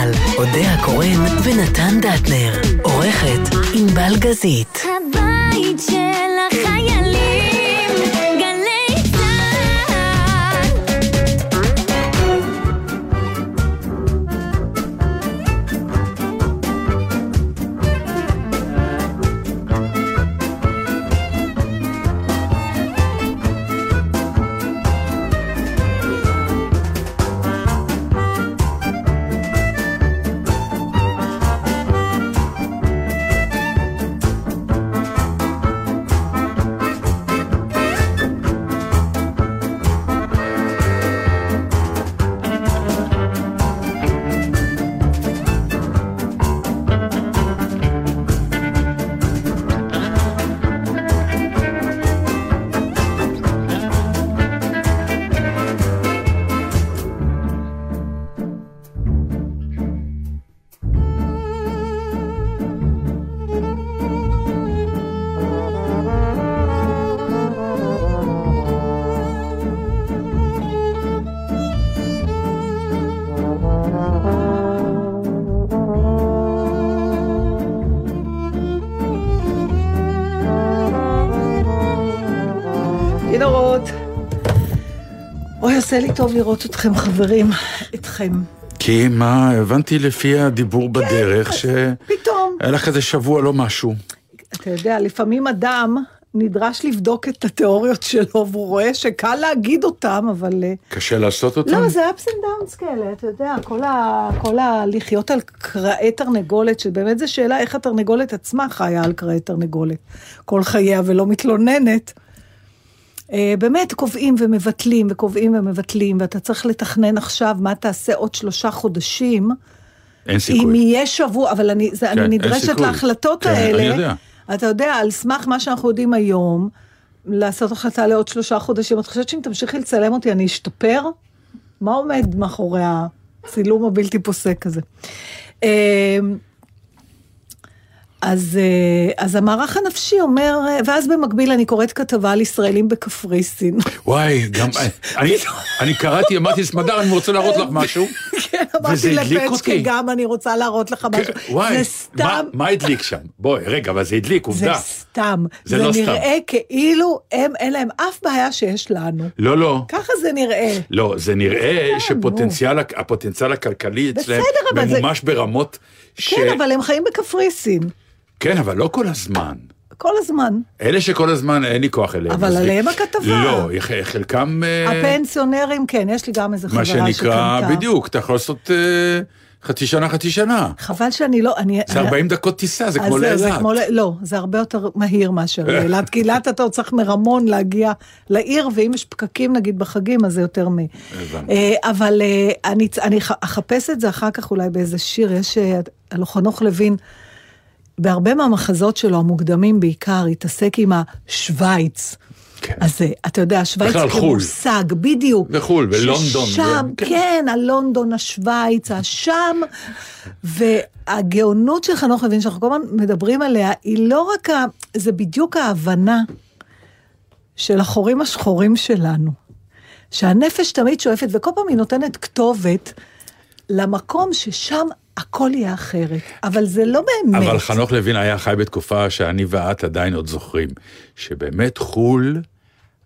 גל, אודה הקורן ונתן דטנר. עורכת ענבל גזית. הבית של החיילים, עושה לי טוב לראות אתכם, חברים. אתכם. כי מה, הבנתי לפי הדיבור בדרך שהיה פתאום. לך איזה שבוע לא משהו. אתה יודע, לפעמים אדם נדרש לבדוק את התיאוריות שלו, והוא רואה שקל להגיד אותם, אבל... אה, קשה לעשות אותם? לא, זה ups and downs כאלה, אתה יודע, כל ה... כל ה... לחיות על קרעי תרנגולת, שבאמת זו שאלה איך התרנגולת עצמה חיה על קרעי תרנגולת. כל חייה ולא מתלוננת. אה, באמת קובעים ומבטלים וקובעים ומבטלים, ואתה צריך לתכנן עכשיו מה תעשה עוד שלושה חודשים. אין אם סיכוי. יהיה שבוע, אבל אני, זה, כן, אני אין נדרשת. להחלטות כן, האלה. אני יודע. אתה יודע, על סמך מה שאנחנו יודעים היום, לעשות החלטה לעוד שלושה חודשים. את חושבת שאם תמשיכי לצלם אותי, אני אשתפר? מה עומד מאחורי הצילום הבלתי פוסק הזה? אז, אה, אז המערך הנפשי אומר, ואז במקביל אני קוראת כתבה על ישראלים בקפריסין. וואי, גם... אני- אני קראתי, אמרתי, סמדר, אני רוצה להראות לך משהו. כן, אמרתי לפצ'קי. גם אני רוצה להראות לך משהו. כן, וואי, זה מה- סתם, מה הדליק שם? בואי, רגע, אבל זה הדליק, זה עובדה. סתם. זה זה לא סתם. נראה כאילו הם, אין להם אף בעיה שיש לנו. לא, לא. ככה זה נראה. לא, זה נראה שפוטנציאל הפוטנציאל הכלכלי אצלם אבל זה- ממומש ברמות ש... כן, אבל הם חיים בקפריסין. כן, אבל לא כל הזמן. כל הזמן. אלה שכל הזמן אין לי כוח אליהם. אבל עליהם הכתבה. לא, חלקם... אה, הפנסיונרים, כן, יש לי גם איזה חברה מה שקנתה. שנקרא, בדיוק, אתה יכול לעשות אה, חצי שנה, חצי שנה. חבל שאני לא... אני, זה 40 דקות טיסה, זה כמו לאילת. לא, זה הרבה יותר מהיר מאשר לאילת, כי אילת אתה עוד צריך מרמון להגיע לעיר, ואם יש פקקים נגיד בחגים, אז זה יותר מ... הבנתי. אה, אבל אני אחפש את זה אחר כך אולי באיזה שיר, יש... אה, הלוא חנוך לוין, בהרבה מהמחזות שלו, המוקדמים בעיקר, התעסק עם השוויץ. כן. אז אה, אתה יודע, שווייץ בכלל חו"ל. כמושג, בדיוק. בחו"ל, בלונדון, ששם, זה- כן. כן, הלונדון, השווייץ, השם. והגאונות של חנוך לוין, שאנחנו כל הזמן מדברים עליה, היא לא רק ה... זה בדיוק ההבנה של החורים השחורים שלנו. שהנפש תמיד שואפת, וכל פעם היא נותנת כתובת למקום ששם הכל יהיה אחרת. אבל זה לא באמת. אבל חנוך לוין היה חי בתקופה שאני ואת עדיין עוד זוכרים, שבאמת חו"ל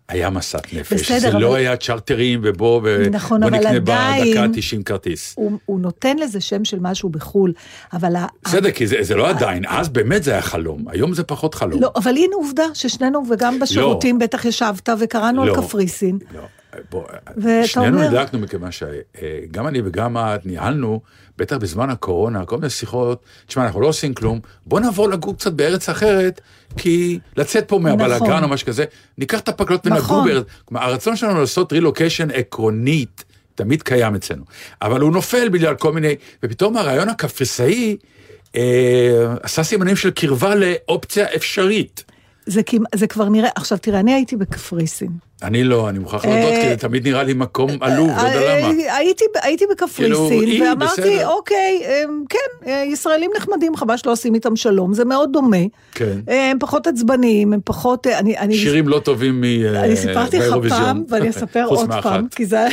היה מסת נפש. בסדר, זה אבל- לא היה צ'רטרים ובוא נכון, בוא נקנה עדיין- בדקה 90 כרטיס. הוא, הוא נותן לזה שם של משהו בחו"ל, אבל... ה- בסדר, כי זה, זה לא עדיין, אז באמת זה היה חלום, היום זה פחות חלום. לא, אבל הנה עובדה ששנינו, וגם בשירותים בטח ישבת וקראנו על לא. קפריסין. לא, בוא, שנינו אומר- מכיוון שגם אני וגם את ניהלנו, בטח בזמן הקורונה, כל מיני שיחות, תשמע, אנחנו לא עושים כלום, בוא נעבור לגור קצת בארץ אחרת, כי לצאת פה מהבלאגן נכון. או משהו כזה, ניקח את הפקלות ונגור נכון. בארץ. כלומר, הרצון שלנו לעשות רילוקיישן עקרונית, תמיד קיים אצלנו, אבל הוא נופל בגלל כל מיני, ופתאום הרעיון הקפריסאי, אה, עשה סימנים של קרבה לאופציה אפשרית. זה, זה כבר נראה, עכשיו תראה, אני הייתי בקפריסין. אני לא, אני מוכרח להודות, אה, כי זה תמיד נראה לי מקום עלוב, לא יודע למה. אה, הייתי, הייתי כאילו, בקפריסין, אי, ואמרתי. אוקיי, כן, אה, ישראלים נחמדים, חבל שלא עושים איתם שלום, זה מאוד דומה. כן. אה, הם פחות עצבניים, הם פחות... אה, שירים לא טובים מ... אני סיפרתי לך. פעם, ואני אספר עוד. פעם, כי זה...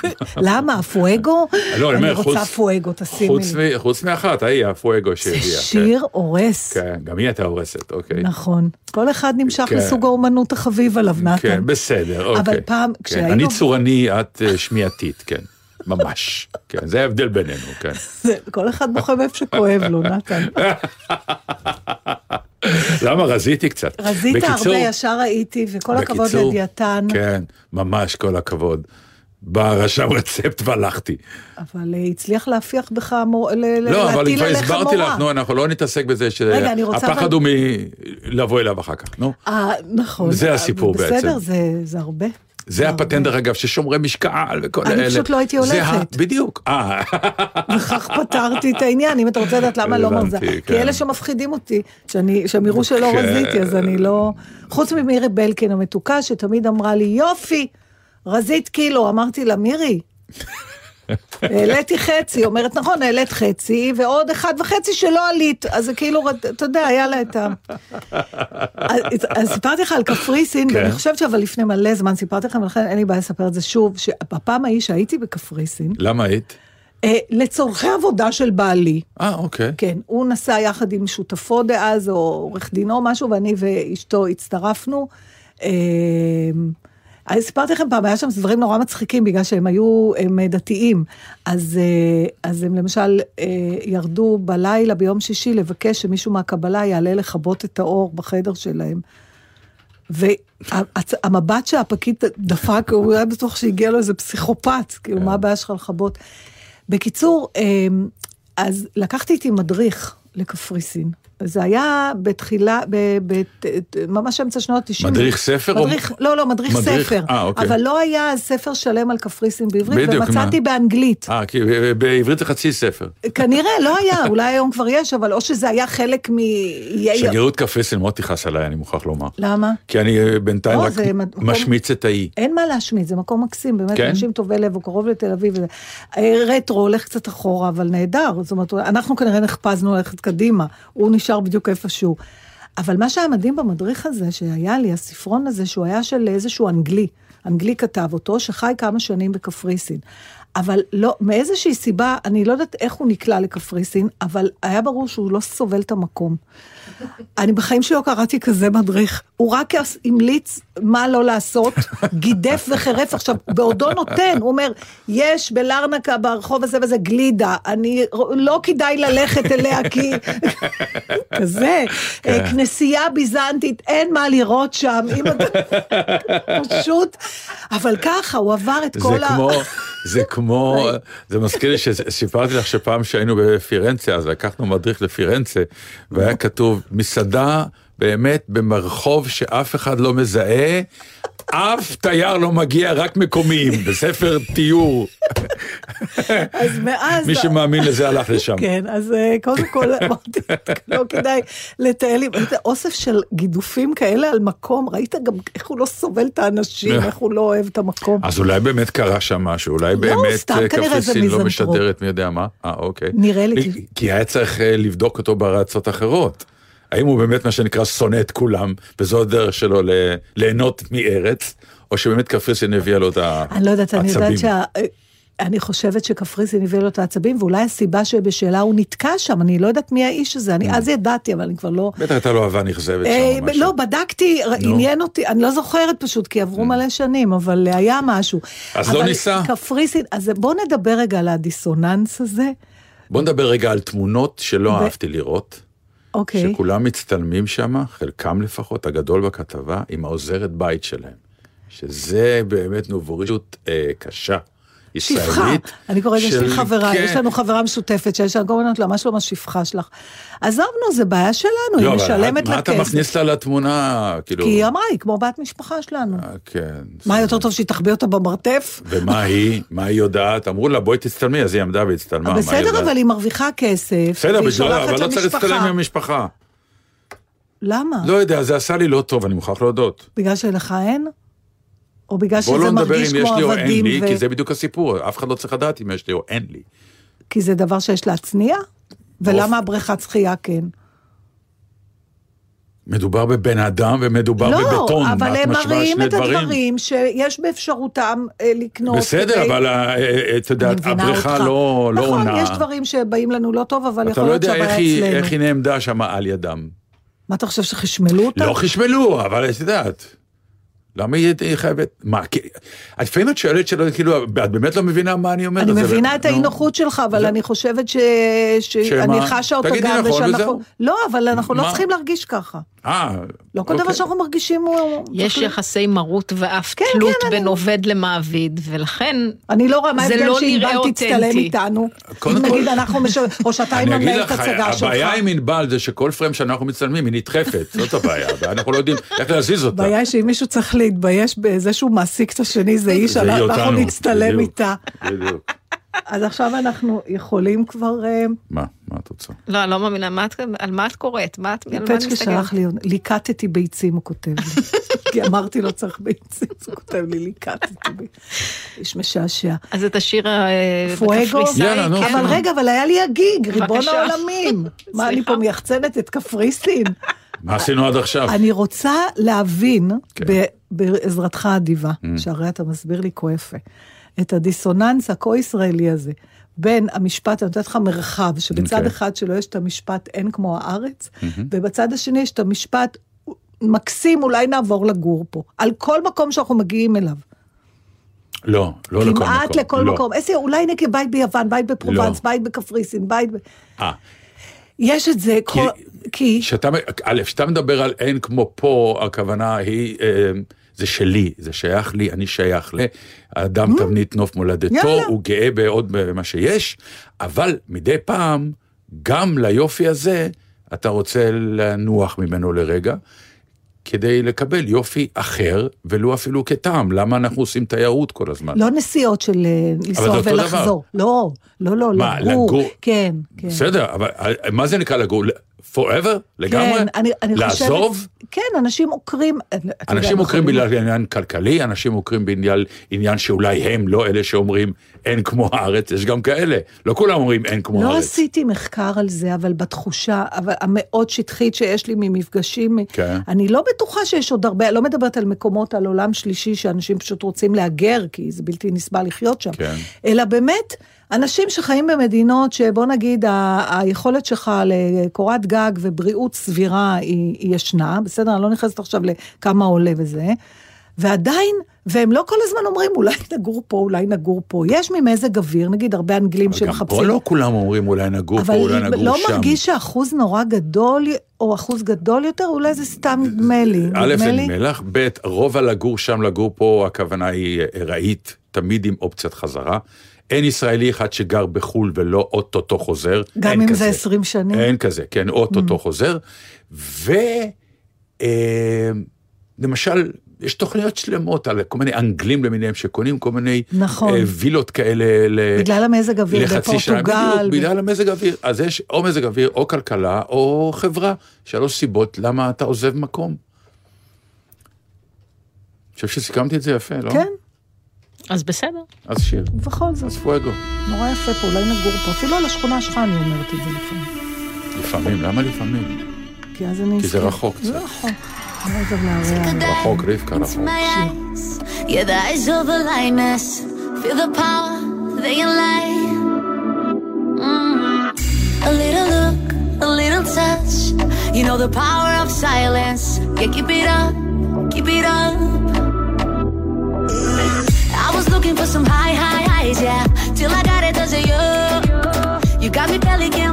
כן. למה? פואגו? לא, אני אומר, חוץ... רוצה פואגו, תשימי לי. חוץ מאחת, ההיא, הפואגו זה שהביאה. כן. שיר הורס. כן, גם היא הייתה הורסת, אוקיי. נכון. כל אחד נמשך כן. לסוג האומנות החביב עליו, נתן. כן, בסדר, אוקיי. אבל פעם, כן, כשהיינו- אני צורני, את אה, שמיעתית, כן. ממש. כן, זה ההבדל בינינו, כן. זה- כל אחד בוחר איפה שכואב לו, נתן. למה רזיתי קצת? רזית בקיצור- הרבה, ישר ראיתי, וכל הכבוד בקיצור, לדיאטן. כן, ממש כל הכבוד. בא רשם רצפט והלכתי. אבל אה, הצליח להפיח בך, מור- ל- ל- לא, אבל להטיל כבר עליך הסברתי לך, מורה. נו, אנחנו לא נתעסק בזה אני שהפחד אבל- הוא מלבוא אליו אחר כך, נו. אה, נכון. זה הסיפור בסדר, בעצם. זה- זה הרבה. זה. הפטנט, דרך אגב, ששומרי משקל וכל אני אלה. פשוט לא הייתי ה- הולכת. בדיוק. אה, וכך פתרתי את העניין, אם אתה רוצה לדעת למה לא מרזה. כי כן. אלה שמפחידים אותי, שאני- שהם יראו שלא כן. רזיתי, אז אני לא... חוץ ממירי בלקין המתוקה, שתמיד אמרה לי, יופי, רזית קילו. אמרתי לה, מירי, העליתי חצי, היא אומרת, נכון, העלית חצי, ועוד אחד וחצי שלא עלית, אז זה כאילו, אתה יודע, היה לה את ה... אז, סיפרתי לך על קפריסין, כן. ואני חושבת שאבל לפני מלא זמן סיפרתי לכם, ולכן אין לי בעיה לספר את זה שוב, שבפעם ההיא שהייתי בקפריסין, למה היית? אה, לצורכי עבודה של בעלי, אה, אוקיי. כן, הוא נסע יחד עם שותפו דאז, או עורך דינו משהו, ואני ואשתו הצטרפנו. סיפרתי לכם פעם, היה שם דברים נורא מצחיקים, בגלל שהם היו הם אה, דתיים. אז, אה, אז הם למשל אה, ירדו בלילה ביום שישי לבקש שמישהו מהקבלה יעלה לכבות את האור בחדר שלהם. והמבט שהפקיד דפק, הוא היה בטוח שהגיע לו איזה פסיכופת, כאילו, מה הבעיה שלך לכבות? בקיצור, אז לקחתי איתי מדריך לקפריסין. זה היה בתחילה, ב, ב, ת- ממש אמצע שנות ה-90. מדריך ספר או- מדריך, לא, לא, מדריך, מדריך, ספר. אה, אוקיי. אבל לא היה ספר שלם על קפריסין בעברית, בדיוק, ומצאתי מה? באנגלית. אה, כי ב- בעברית זה חצי ספר. כנראה, לא היה, אולי היום כבר יש, אבל או שזה היה חלק מ... שגרירות קפריסין מאוד תכעס עליי, אני מוכרח לומר. למה? כי אני אה, בינתיים לא, רק מקום- משמיץ את האי. אין מה להשמיץ, זה מקום מקסים, באמת, כן? אנשים טובי לב, הוא קרוב לתל אביב. אה, רטרו הולך קצת אחורה, אבל נהדר. זאת אומרת, אנחנו כנראה נחפזנו ללכת קדימה, הוא נשאר בדיוק איפשהו. אבל מה שהיה מדהים במדריך הזה, שהיה לי, הספרון הזה, שהוא היה של איזשהו אנגלי, אנגלי כתב אותו, שחי כמה שנים בקפריסין. אבל לא, מאיזושהי סיבה, אני לא יודעת איך הוא נקלע לקפריסין, אבל היה ברור שהוא לא סובל את המקום. אני בחיים שלי לא קראתי כזה מדריך. הוא רק המליץ מה לא לעשות, גידף וחירף. עכשיו, בעודו נותן, הוא אומר, יש בלרנקה ברחוב הזה וזה גלידה, אני, לא כדאי ללכת אליה כי... כזה. כן. אה, כנסייה ביזנטית, אין מה לראות שם. אם אתה... פשוט, אבל ככה, הוא עבר את זה כל ה... כמו, זה כמו, זה מזכיר לי שסיפרתי לך שפעם שהיינו בפירנצה, אז לקחנו מדריך לפירנצה, והיה כתוב, מסעדה באמת במרחוב שאף אחד לא מזהה, אף תייר לא מגיע, רק מקומיים, בספר תיאור. אז מאז... מי שמאמין לזה הלך לשם. כן, אז אה, קודם כל אמרתי, לא כדאי לטייל עם אוסף של גידופים כאלה על מקום, ראית גם איך הוא לא סובל את האנשים, איך הוא לא אוהב את המקום. אז אולי באמת קרה שם משהו, אולי באמת לא, סתם אה, קפריסין לא. משדרת מי יודע מה. אה, אוקיי. נראה לי, כי היה צריך אה, לבדוק אותו בארצות אחרות. האם הוא באמת מה שנקרא שונא את כולם, וזו הדרך שלו ל- ליהנות מארץ, או שבאמת קפריסין הביאה לו את העצבים. אני לא יודעת, אני יודעת שה... אני חושבת שקפריסין הביאה לו את העצבים, ואולי הסיבה שבשאלה הוא נתקע שם, אני לא יודעת מי האיש הזה, אני אז ידעתי, אבל אני כבר לא... בטח הייתה לו אהבה נכזבת אה, שם או משהו. לא, בדקתי, עניין אותי, אני לא זוכרת פשוט, כי עברו מלא שנים, אבל אה, היה משהו. אז לא ניסה. קפריסין, אז בואו נדבר רגע על הדיסוננס הזה. בוא נדבר רגע על תמונות שלא אהבתי לראות, אוקיי. שכולם מצטלמים שם, חלקם לפחות, הגדול בכתבה, עם העוזרת בית שלהם. שזה באמת נובורישות אה, קשה. שפחה, ישראלית. אני קוראת לזה של- חברה, כן. יש לנו חברה משותפת שיש לנו, אומרת לה, מה שלום השפחה שלך? עזבנו, זה בעיה שלנו, היא לא, אבל משלמת מה לה אתה. מכניס לה לתמונה, כאילו... כי היא אמרה, היא כמו בת משפחה שלנו. אה, כן. מה יותר טוב שהיא תחביא אותה במרתף? ומה היא? מה היא יודעת? אמרו לה, בואי תצטלמי, אז היא עמדה והצטלמה. מה היא בסדר? אבל היא מרוויחה כסף. בסדר, שולחת אבל לא צריך. להצטלם עם המשפחה. למה? לא יודע, זה עשה לי לא טוב, אני מוכרח להודות. בגלל שלך אין? או בגלל בוא שזה לא נדבר מרגיש אם יש כמו לי או אין עבדים, לי, ו- כי זה בדיוק הסיפור, אף אחד לא צריך לדעת אם יש לי או אין לי. כי זה דבר שיש להצניע? ולמה הבריכת שחייה כן? מדובר בבן אדם ומדובר לא, בבטון. אבל את הם מראים את הדברים שיש באפשרותם אה, לקנות. בסדר, כדי- אבל ה- אה, את יודעת, הבריכה אותך. לא לא נכון, עונה. יש דברים שבאים לנו לא טוב, אבל אתה יכול לא להיות יודע איך שהבעיה היא- אצלנו. איך היא נעמדה שם על ידם. מה אתה חושב, שחשמלו אותה? לא חשמלו, אבל את יודעת. למה היא חייבת... מה, כי- לפעמים את שואלת שאלות, כאילו, את באמת לא מבינה מה אני אומר? אני זה- מבינה את. האי נוחות שלך, אבל אני חושבת ש... שאני? חשה תגידי גם, נכון ושאנחנו... וזהו. לא, אבל אנחנו לא? צריכים להרגיש ככה. אה, לא כל דבר אוקיי. שאנחנו מרגישים הוא... יש יחסי מרות ואף כן, תלות כן, בין אני- עובד למעביד, ולכן אני לא רואה מה זה ההבדל לא שענבל תצטלם. איתנו. קודם אם כל- נגיד אנחנו מש... או שאתה אגיד ממנהל את הצגה שלך. הבעיה עם ענבל זה שכל פריים שאנחנו מצלמים היא נדחפת, זאת הבעיה, ואנחנו לא יודעים איך להזיז אותה. הבעיה היא שאם מישהו צריך להתבייש בזה שהוא מעסיק את השני, זה איש, אנחנו נצטלם. איתה. בדיוק. אז עכשיו אנחנו יכולים כבר... אה, מה, מה את רוצה? לא, אני לא מאמינה, מה על מה את קוראת? מה את אני פצ'קה מסתכלת? שלח לי, ליקטתי ביצים, הוא כותב לי. כי אמרתי לו צריך ביצים, אז הוא כותב לי, ליקטתי ביצים. איש משעשע. אז את השיר? הקפריסאי, נו. כן. אבל רגע, אבל היה לי הגיג, ריבון. העולמים. מה, אני. פה מייחצנת את קפריסין? מה עשינו עד עכשיו? אני רוצה להבין, כן. בעזרתך האדיבה, שהרי אתה מסביר לי כה יפה, את הדיסוננס הכה ישראלי הזה. בין המשפט, אני נותנת לך מרחב, שבצד אוקיי. אחד שלו יש את המשפט אין כמו הארץ, ובצד השני יש את המשפט מקסים, אולי נעבור לגור פה. על כל מקום שאנחנו מגיעים אליו. לא, לא לכל מקום. כמעט לכל לא. מקום. איזה, אולי נגיד בית ביוון, בית בפרובנס, לא. בית בקפריסין, בית ב... אה, יש את זה, כל... כי... כשאתה, א', כשאתה מדבר על אין כמו פה, הכוונה היא, אה, זה שלי, זה שייך לי, אני שייך ל... האדם תבנית נוף מולדתו, יאללה. הוא גאה בעוד במה שיש, אבל מדי פעם, גם ליופי הזה, אתה רוצה לנוח ממנו לרגע. כדי לקבל יופי אחר, ולו אפילו כטעם. למה אנחנו עושים תיירות כל הזמן? לא נסיעות של אה, לנסוע ולחזור. לא, לא, לא, מה, לגור. לגור? כן, כן. בסדר, אבל אה, מה זה נקרא לגור? forever? לגמרי? כן, אני, אני לעזוב? חושבת... כן, אנשים עוקרים... יודע, אנשים עוקרים בגלל עניין כלכלי, אנשים עוקרים בגלל עניין שאולי הם לא אלה שאומרים אין כמו הארץ, יש גם כאלה. לא כולם אומרים אין כמו לא הארץ. עשיתי מחקר על זה, אבל בתחושה אבל המאוד שטחית שיש לי ממפגשים, כן. אני לא בטוחה שיש עוד הרבה, לא מדברת על מקומות, על עולם שלישי, שאנשים פשוט רוצים להגר, כי זה בלתי נסבל לחיות שם, כן. אלא באמת, אנשים שחיים במדינות שבוא נגיד, ה- היכולת שלך לקורת גג ובריאות סבירה היא, היא ישנה, בסדר? אני לא נכנסת עכשיו לכמה עולה וזה, ועדיין, והם לא כל הזמן אומרים, אולי נגור פה, אולי נגור פה. יש ממזג אוויר, נגיד הרבה אנגלים אבל גם שמחפשים... פה לא כולם אומרים אולי נגור פה, אבל אולי נגור לא שם. מרגיש שאחוז נורא גדול, או אחוז גדול יותר, אולי זה סתם נדמה לי. א', זה. נדמה לך, ב', רוב הלגור שם, לגור פה, הכוונה היא ארעית, תמיד עם אופציית חזרה. אין ישראלי אחד שגר בחו"ל ולא אוטוטו חוזר. גם אם כזה. זה 20 שנים? אין כזה, כן, אוטוטו חוזר. ו... אה, למשל, יש תוכניות שלמות על כל מיני אנגלים למיניהם שקונים כל מיני נכון. אה, וילות כאלה ל... בגלל המזג אוויר לחצי שנה, בפורטוגל. בדיוק, בגלל המזג אוויר. אז יש או מזג אוויר, או כלכלה, או חברה. שלוש סיבות למה אתה עוזב מקום. אני חושב שסיכמתי את זה יפה, לא? כן, אז בסדר. אז שיר, ובכל זאת, אז פואגו. נורא יפה פה, אולי נגור פה. אפילו על השכונה שלך אני אומרת את זה לפעמים. לפעמים, למה לפעמים? כי אז אני... כי זה. רחוק זה קצת. רחוק. אני לא יודעת להרע. רחוק, רבקה, into רחוק. my eyes. Yeah, the eyes of a lioness. Feel the power, they can lie. Mm. A little look, a little touch. You know the power of silence. Yeah, keep it up, keep it up. I was looking for some high, high highs, yeah. Till I got it, does it you? You got me belly can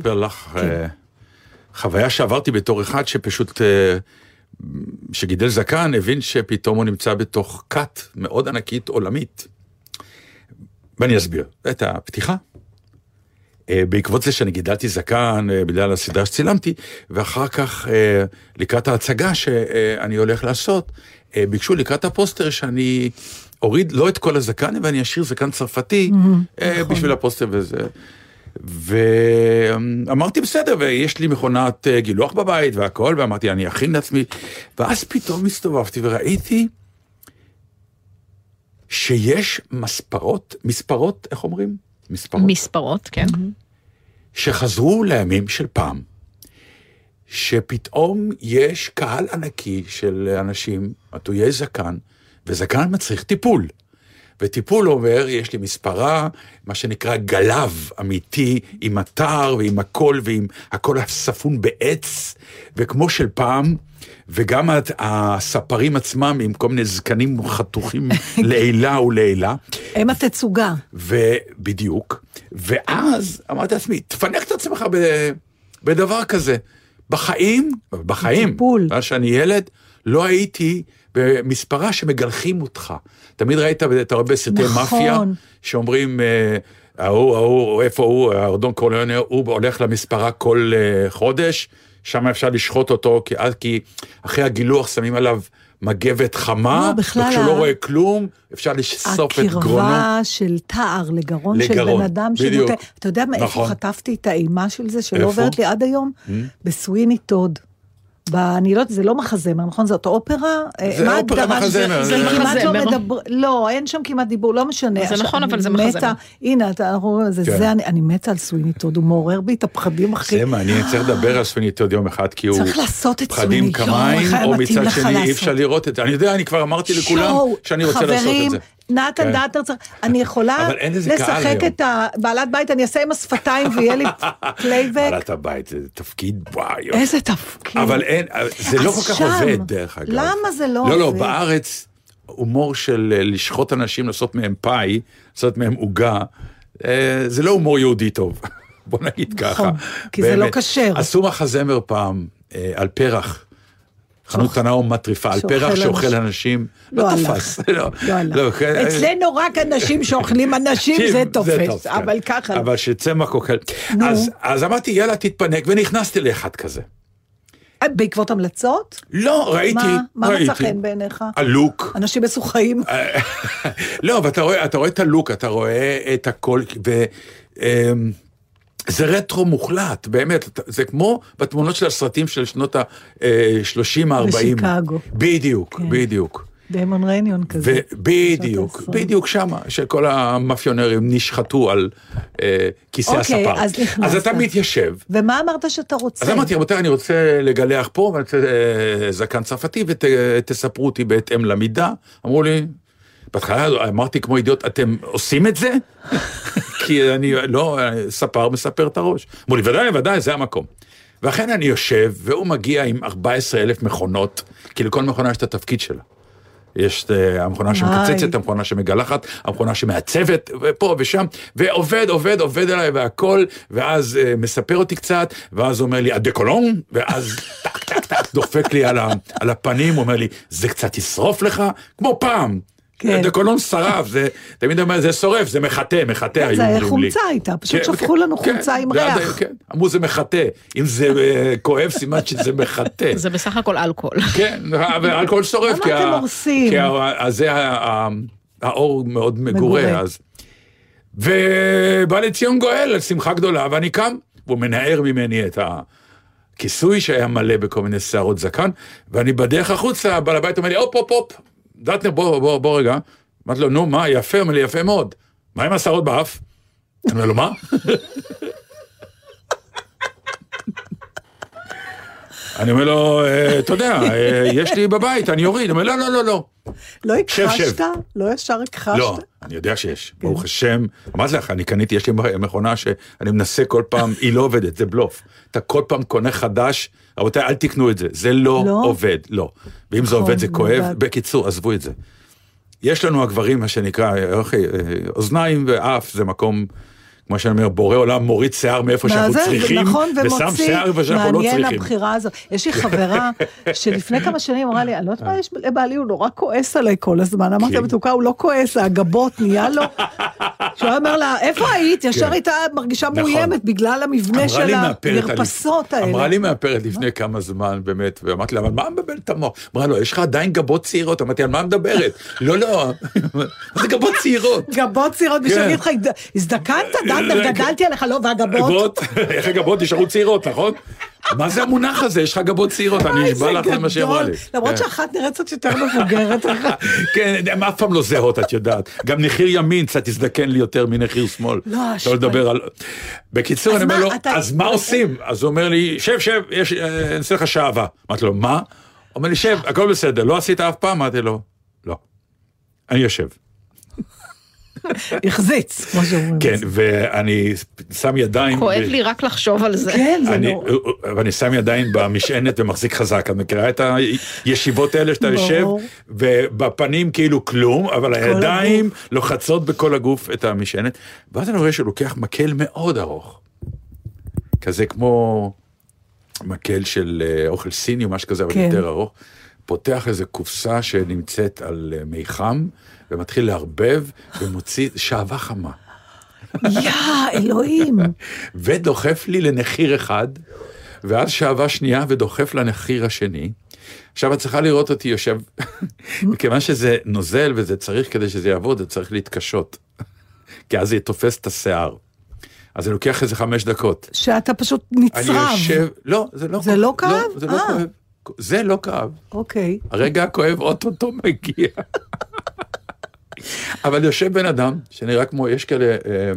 לספר לך אה, חוויה שעברתי בתור אחד שפשוט, אה, שגידל זקן, הבין שפתאום הוא נמצא בתוך כת מאוד ענקית עולמית. ואני אסביר את הפתיחה. אה, בעקבות זה שאני גידלתי זקן בגלל הסדרה שצילמתי, ואחר כך לקראת ההצגה שאני הולך לעשות, ביקשו לקראת הפוסטר שאני אוריד לא את כל הזקן, ואני אשאיר זקן צרפתי אה, בשביל הפוסטר וזה. ואמרתי בסדר, ויש לי מכונת אה, גילוח בבית והכל, ואמרתי אני אכין לעצמי, ואז פתאום הסתובבתי וראיתי שיש מספרות, מספרות, איך אומרים? מספרות. מספרות, כן. שחזרו לימים של פעם, שפתאום יש קהל ענקי של אנשים, עטויי זקן, וזקן מצריך טיפול. וטיפול אומר, יש לי מספרה, מה שנקרא גלב אמיתי, עם אתר ועם הכל, ועם הכל הספון בעץ, וכמו של פעם, וגם הספרים עצמם עם כל מיני זקנים חתוכים לעילה ולעילה. הם התצוגה. ובדיוק, ואז אמרתי לעצמי, תפנק את עצמך בדבר כזה. בחיים, בחיים, בטיפול. מאז שאני ילד, לא הייתי במספרה שמגלחים אותך. תמיד ראית, אתה רואה בסרטי נכון. מאפיה, שאומרים, אה, ההוא, ההוא, איפה הוא, הארדון קורליונה, הוא הולך למספרה כל אה, חודש, שם אפשר לשחוט אותו, כי, אז- כי אחרי הגילוח שמים עליו מגבת חמה, לא, בכלל וכשהוא ה- לא רואה כלום, אפשר לשסוף את גרונו. הקרבה של תער לגרון של לגרון, בן אדם בדיוק. שנוטה... אתה יודע מאיפה נכון. חטפתי את האימה של זה, שלא איפה? עוברת לי עד היום? בסוויני טוד. ב- אני לא יודעת, זה לא מחזמר, נכון? זאת אופרה? זה מה אופרה? מחזמר, זה זה- כמעט לא. מדבר... לא, אין שם כמעט דיבור, לא משנה. זה נכון, אבל אני זה מתה- מחזמר. הנה, אתה- אנחנו רואים, זה כן. זה, אני- אני מתה על סוויני טוד, הוא מעורר בי את הפחדים הכי... זה מעניין, צריך לדבר על סוויניט עוד יום אחד, כי הוא... צריך לעשות את פחדים סוויני, יואו, כמיים, איך היה או מצד שני אי. אפשר לראות את זה. אני יודע, אני כבר אמרתי לכולם שאני רוצה לעשות את זה. נתן כן. דאטר צריך, אני יכולה לשחק. את הבעלת בית, אני אעשה עם השפתיים ויהיה לי פלייבק. בעלת הבית, זה תפקיד, וואי. איזה תפקיד. אבל אין, זה לא כל כך עובד, דרך אגב. למה זה לא לא, לא, עובד? בארץ, הומור של אה, לשחוט אנשים, לעשות מהם פאי, לעשות מהם עוגה, אה, זה לא הומור יהודי טוב. בוא נגיד ככה. נכון, כי זה לא באמת. כשר. עשו מחזמר פעם אה, על פרח. חנות קטנה ומטריפה, על שאוכל פרח שאוכל אנשים. לא לא. תפס. לא, לא. לא, כן, אצלנו רק אנשים שאוכלים אנשים זה תופס, כן. אבל ככה. אבל שצמח אוכל. אז- אמרתי, יאללה, תתפנק, ונכנסתי לאחד כזה. אה, בעקבות המלצות? לא, ראיתי, מה מה מצא ראיתי. חן בעיניך? הלוק. אנשים משוחעים? לא, אבל אתה רואה, את הלוק, אתה רואה את הכל, ו... זה רטרו מוחלט, באמת, זה כמו בתמונות של הסרטים של שנות ה-30-40. בשיקגו. בדיוק, כן. בדיוק. דיימון רניון כזה. ה-עשרים. בדיוק שמה, שכל המאפיונרים נשחטו על אה, כיסא אוקיי, הספר. אז נכנסת. אז אתה מתיישב, ומה אמרת שאתה רוצה? אז אמרתי, רבותיי, אני רוצה לגלח פה, ואני רוצה אה, זקן צרפתי, ותספרו אותי בהתאם למידה. אמרו לי, בהתחלה אמרתי כמו אידיוט, אתם עושים את זה? כי אני לא, ספר מספר את הראש. אמרו לי, ודאי, ודאי, זה המקום. ואכן אני יושב, והוא מגיע עם 14 אלף מכונות, כי לכל מכונה יש את התפקיד שלה. יש את אה, המכונה שמקצצת. המכונה שמגלחת, המכונה שמעצבת, ופה ושם, ועובד, עובד, עובד עליי והכל, ואז אה, מספר אותי קצת, ואז אומר לי, הדקולון, ואז טק, טק, טק, דופק לי על, ה, על הפנים, אומר לי, זה קצת ישרוף לך, כמו פעם. כן. הדקולון שרף, זה, תמיד אומר, זה שורף, זה מחטא, מחטא, היו זה היה אומרים לי. חומצה הייתה, פשוט כן, שפכו כן, לנו כן, חומצה עם ריח. כן, אמרו זה מחטא, אם זה אה, כואב, סימן שזה מחטא. זה בסך הכל אלכוהול. כן, ואלכוהול שורף. למה כי אתם ה- הורסים? כי ה- אז זה ה- ה- האור מאוד מגורה, מגורה. אז... ובא לציון גואל, שמחה גדולה, ואני קם, והוא מנער ממני את הכיסוי שהיה מלא בכל מיני שערות זקן, ואני בדרך החוצה, בעל הבית אומר לי, הופ, הופ, הופ, דטנר, בוא, בוא, בוא רגע. אמרתי לו, נו, מה, יפה, אומר לי, יפה מאוד. מה עם השערות באף? אני אומר לו, מה? אני אומר לו, "אה, אתה יודע, אה, יש לי בבית, אני אוריד. הוא אומר, לא, לא, לא, לא. לא. הכחשת? לא ישר הכחשת? לא, אני יודע שיש, ברוך השם. אמרתי לך, אני קניתי, יש לי מכונה שאני מנסה כל פעם, היא לא עובדת, זה בלוף. אתה כל פעם קונה חדש, רבותיי, אל תקנו את זה, זה לא לא? עובד, לא. ואם זה נכון, עובד זה כואב, לבד. בקיצור, עזבו את זה. יש לנו הגברים, מה שנקרא, אה, אוזניים ואף, זה מקום, כמו שאני אומר, בורא עולם מוריד שיער מאיפה שאנחנו זה? צריכים, נכון, ושם ומוציא, שיער איפה שאנחנו לא מעניין צריכים. הבחירה הזאת. יש לי חברה שלפני כמה שנים אמרה לי, אני לא יודעת מה יש לבעלי, הוא נורא כועס עליי כל הזמן. אמרתי לה, כן. מתוקה, הוא לא כועס, הגבות נהיה לו. שהוא היה אומר לה, איפה היית? ישר כן. הייתה מרגישה נכון. מאוימת בגלל המבנה של המרפסות אני- אמרה האלה. לי מאפרת לפני כמה זמן, באמת, ואמרתי לה, אבל מה מבלבל את המוח? אמרה לו, יש לך עדיין גבות צעירות? אמרתי, על מה מדברת? לא, לא, זה גבות צעירות? גבות צעירות, בשביל כן. להגיד לך, "הזד- הזדקנת, דנדר, גדלתי עליך, לא, והגבות? גבות, איך הגבות נשארו צעירות, נכון? מה זה המונח הזה? יש לך גבות צעירות, אני אוי, נשבע לך זה מה שהיא אמרה לי. למרות כן. שאחת נראית קצת יותר מבוגרת. כן, הן אף פעם לא זהות, את יודעת. גם נחיר ימין קצת הזדקן לי יותר מנחיר שמאל. לא, לא אשכרה. לדבר על... בקיצור, אני אומר לו, אז מה עושים? אז הוא אומר לי, שב, שב, אה, אני אעשה לך שעווה. אמרתי לו, מה? הוא אומר לי, שב, הכל בסדר, לא עשית אף פעם? אמרתי לו, לא. אני יושב. החזיץ, כמו שאומרים. כן, ואני שם ידיים... כואב לי רק לחשוב על זה. כן, זה אני, נורא. ואני שם ידיים במשענת ומחזיק חזק. את מכירה את הישיבות האלה שאתה. יושב, ובפנים כאילו כלום, אבל הידיים לוחצות בכל הגוף את המשענת, ואז אני רואה שהוא לוקח מקל מאוד ארוך. כזה כמו מקל של אה, אוכל סיני או משהו כזה, אבל כן. יותר ארוך. פותח איזה קופסה שנמצאת על אה, מי חם, ומתחיל לערבב, ומוציא שעווה חמה. יא, אלוהים. ודוחף לי לנחיר אחד, ואז שעווה שנייה ודוחף לנחיר השני. עכשיו את צריכה לראות אותי יושב, מכיוון שזה נוזל וזה צריך כדי שזה יעבוד, זה צריך להתקשות. כי אז זה תופס את השיער. אז זה לוקח איזה חמש דקות. שאתה פשוט אני נצרב. יושב, לא, זה לא זה לא כאב? זה לא אה. כואב. זה לא כאב. אוקיי. הרגע הכואב אוטוטו מגיע. אבל יושב בן אדם שנראה כמו, יש כאלה אה,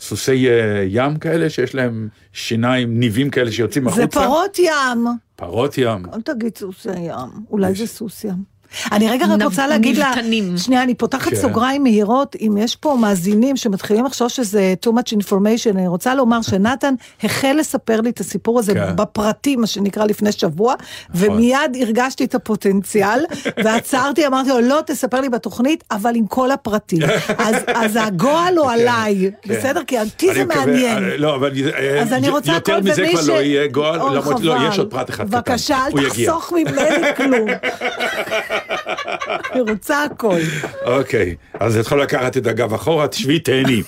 סוסי אה, ים כאלה שיש להם שיניים, ניבים כאלה שיוצאים החוצה. זה פרות ים. פרות ים. אל תגיד סוס ים. אולי זה סוס ים. אני רגע רק רוצה להגיד לה. שנייה, אני פותחת כן. סוגריים מהירות, אם יש פה מאזינים שמתחילים לחשוב שזה too much information, אני רוצה לומר שנתן החל לספר לי את הסיפור הזה כן. בפרטים, מה שנקרא לפני שבוע, נכון. ומיד הרגשתי את הפוטנציאל, ועצרתי, אמרתי לו, לא, תספר לי בתוכנית, אבל עם כל הפרטים. אז, אז הגועל הוא עליי, כן. בסדר? כי אותי זה מעניין. אה, לא, אבל אה, אז אני רוצה יותר מזה כבר לא יהיה גועל, לא. יש עוד פרט אחד קטן. בבקשה, אל. תחסוך ממני כלום. אני רוצה הכל. אוקיי, אז את יכולה לקחת את הגב אחורה, תשבי, תהני.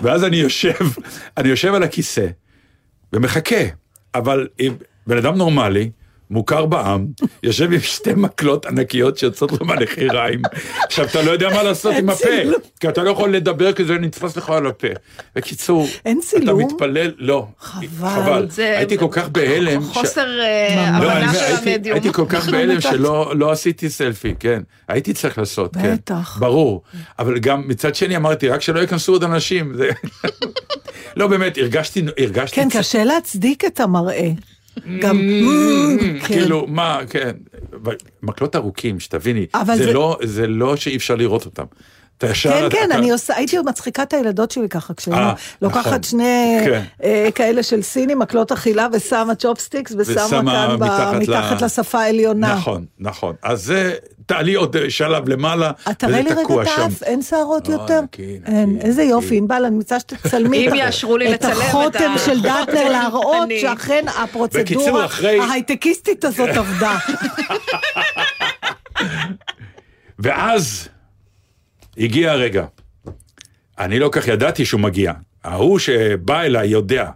ואז אני יושב, אני יושב על הכיסא ומחכה, אבל בן אדם נורמלי, מוכר בעם, יושב עם שתי מקלות ענקיות שיוצאות לו מהנחיריים. עכשיו, אתה לא יודע מה לעשות עם הפה. כי אתה לא יכול לדבר כי זה נתפס לך על הפה. בקיצור, אין אתה? מתפלל, לא. חבל. הייתי כל כך בהלם. חוסר אה. לא, הבנה אני- של המדיום. הייתי כל כך לא בהלם. שלא לא עשיתי סלפי, כן. הייתי צריך לעשות, כן. בטח. ברור. אבל גם מצד שני אמרתי, רק שלא ייכנסו עוד אנשים. לא, באמת, הרגשתי, הרגשתי... כן, קשה להצדיק את המראה. גם, כן. כאילו, מה, כן. מקלות ארוכים, שתביני. לא- זה לא שאי אפשר לראות אותם. אתה ישר... כן, כן, אתה- אני עושה, הייתי מצחיקה את הילדות שלי ככה, כשאני אה, לוקחת נכון. שני כן. אה, כאלה של סיני, מקלות אחילה, ושמה צ'ופסטיקס, ושמה ושמה כאן ב- מתחת ל- מתחת לשפה העליונה. נכון, נכון. אז זה, תעלי עוד שלב למעלה, את תראה לי וזה רגע תקוע את שם. האף, אין שערות אה, יותר? נקי, נקי, אין, איזה נקי. יופי, ענבל, אני מצטער שתצלמי את החותם של דטנר, להראות שאכן הפרוצדורה ההייטקיסטית הזאת עבדה. ואז הגיע הרגע. אני לא כך ידעתי שהוא מגיע. ההוא שבא אליי יודע.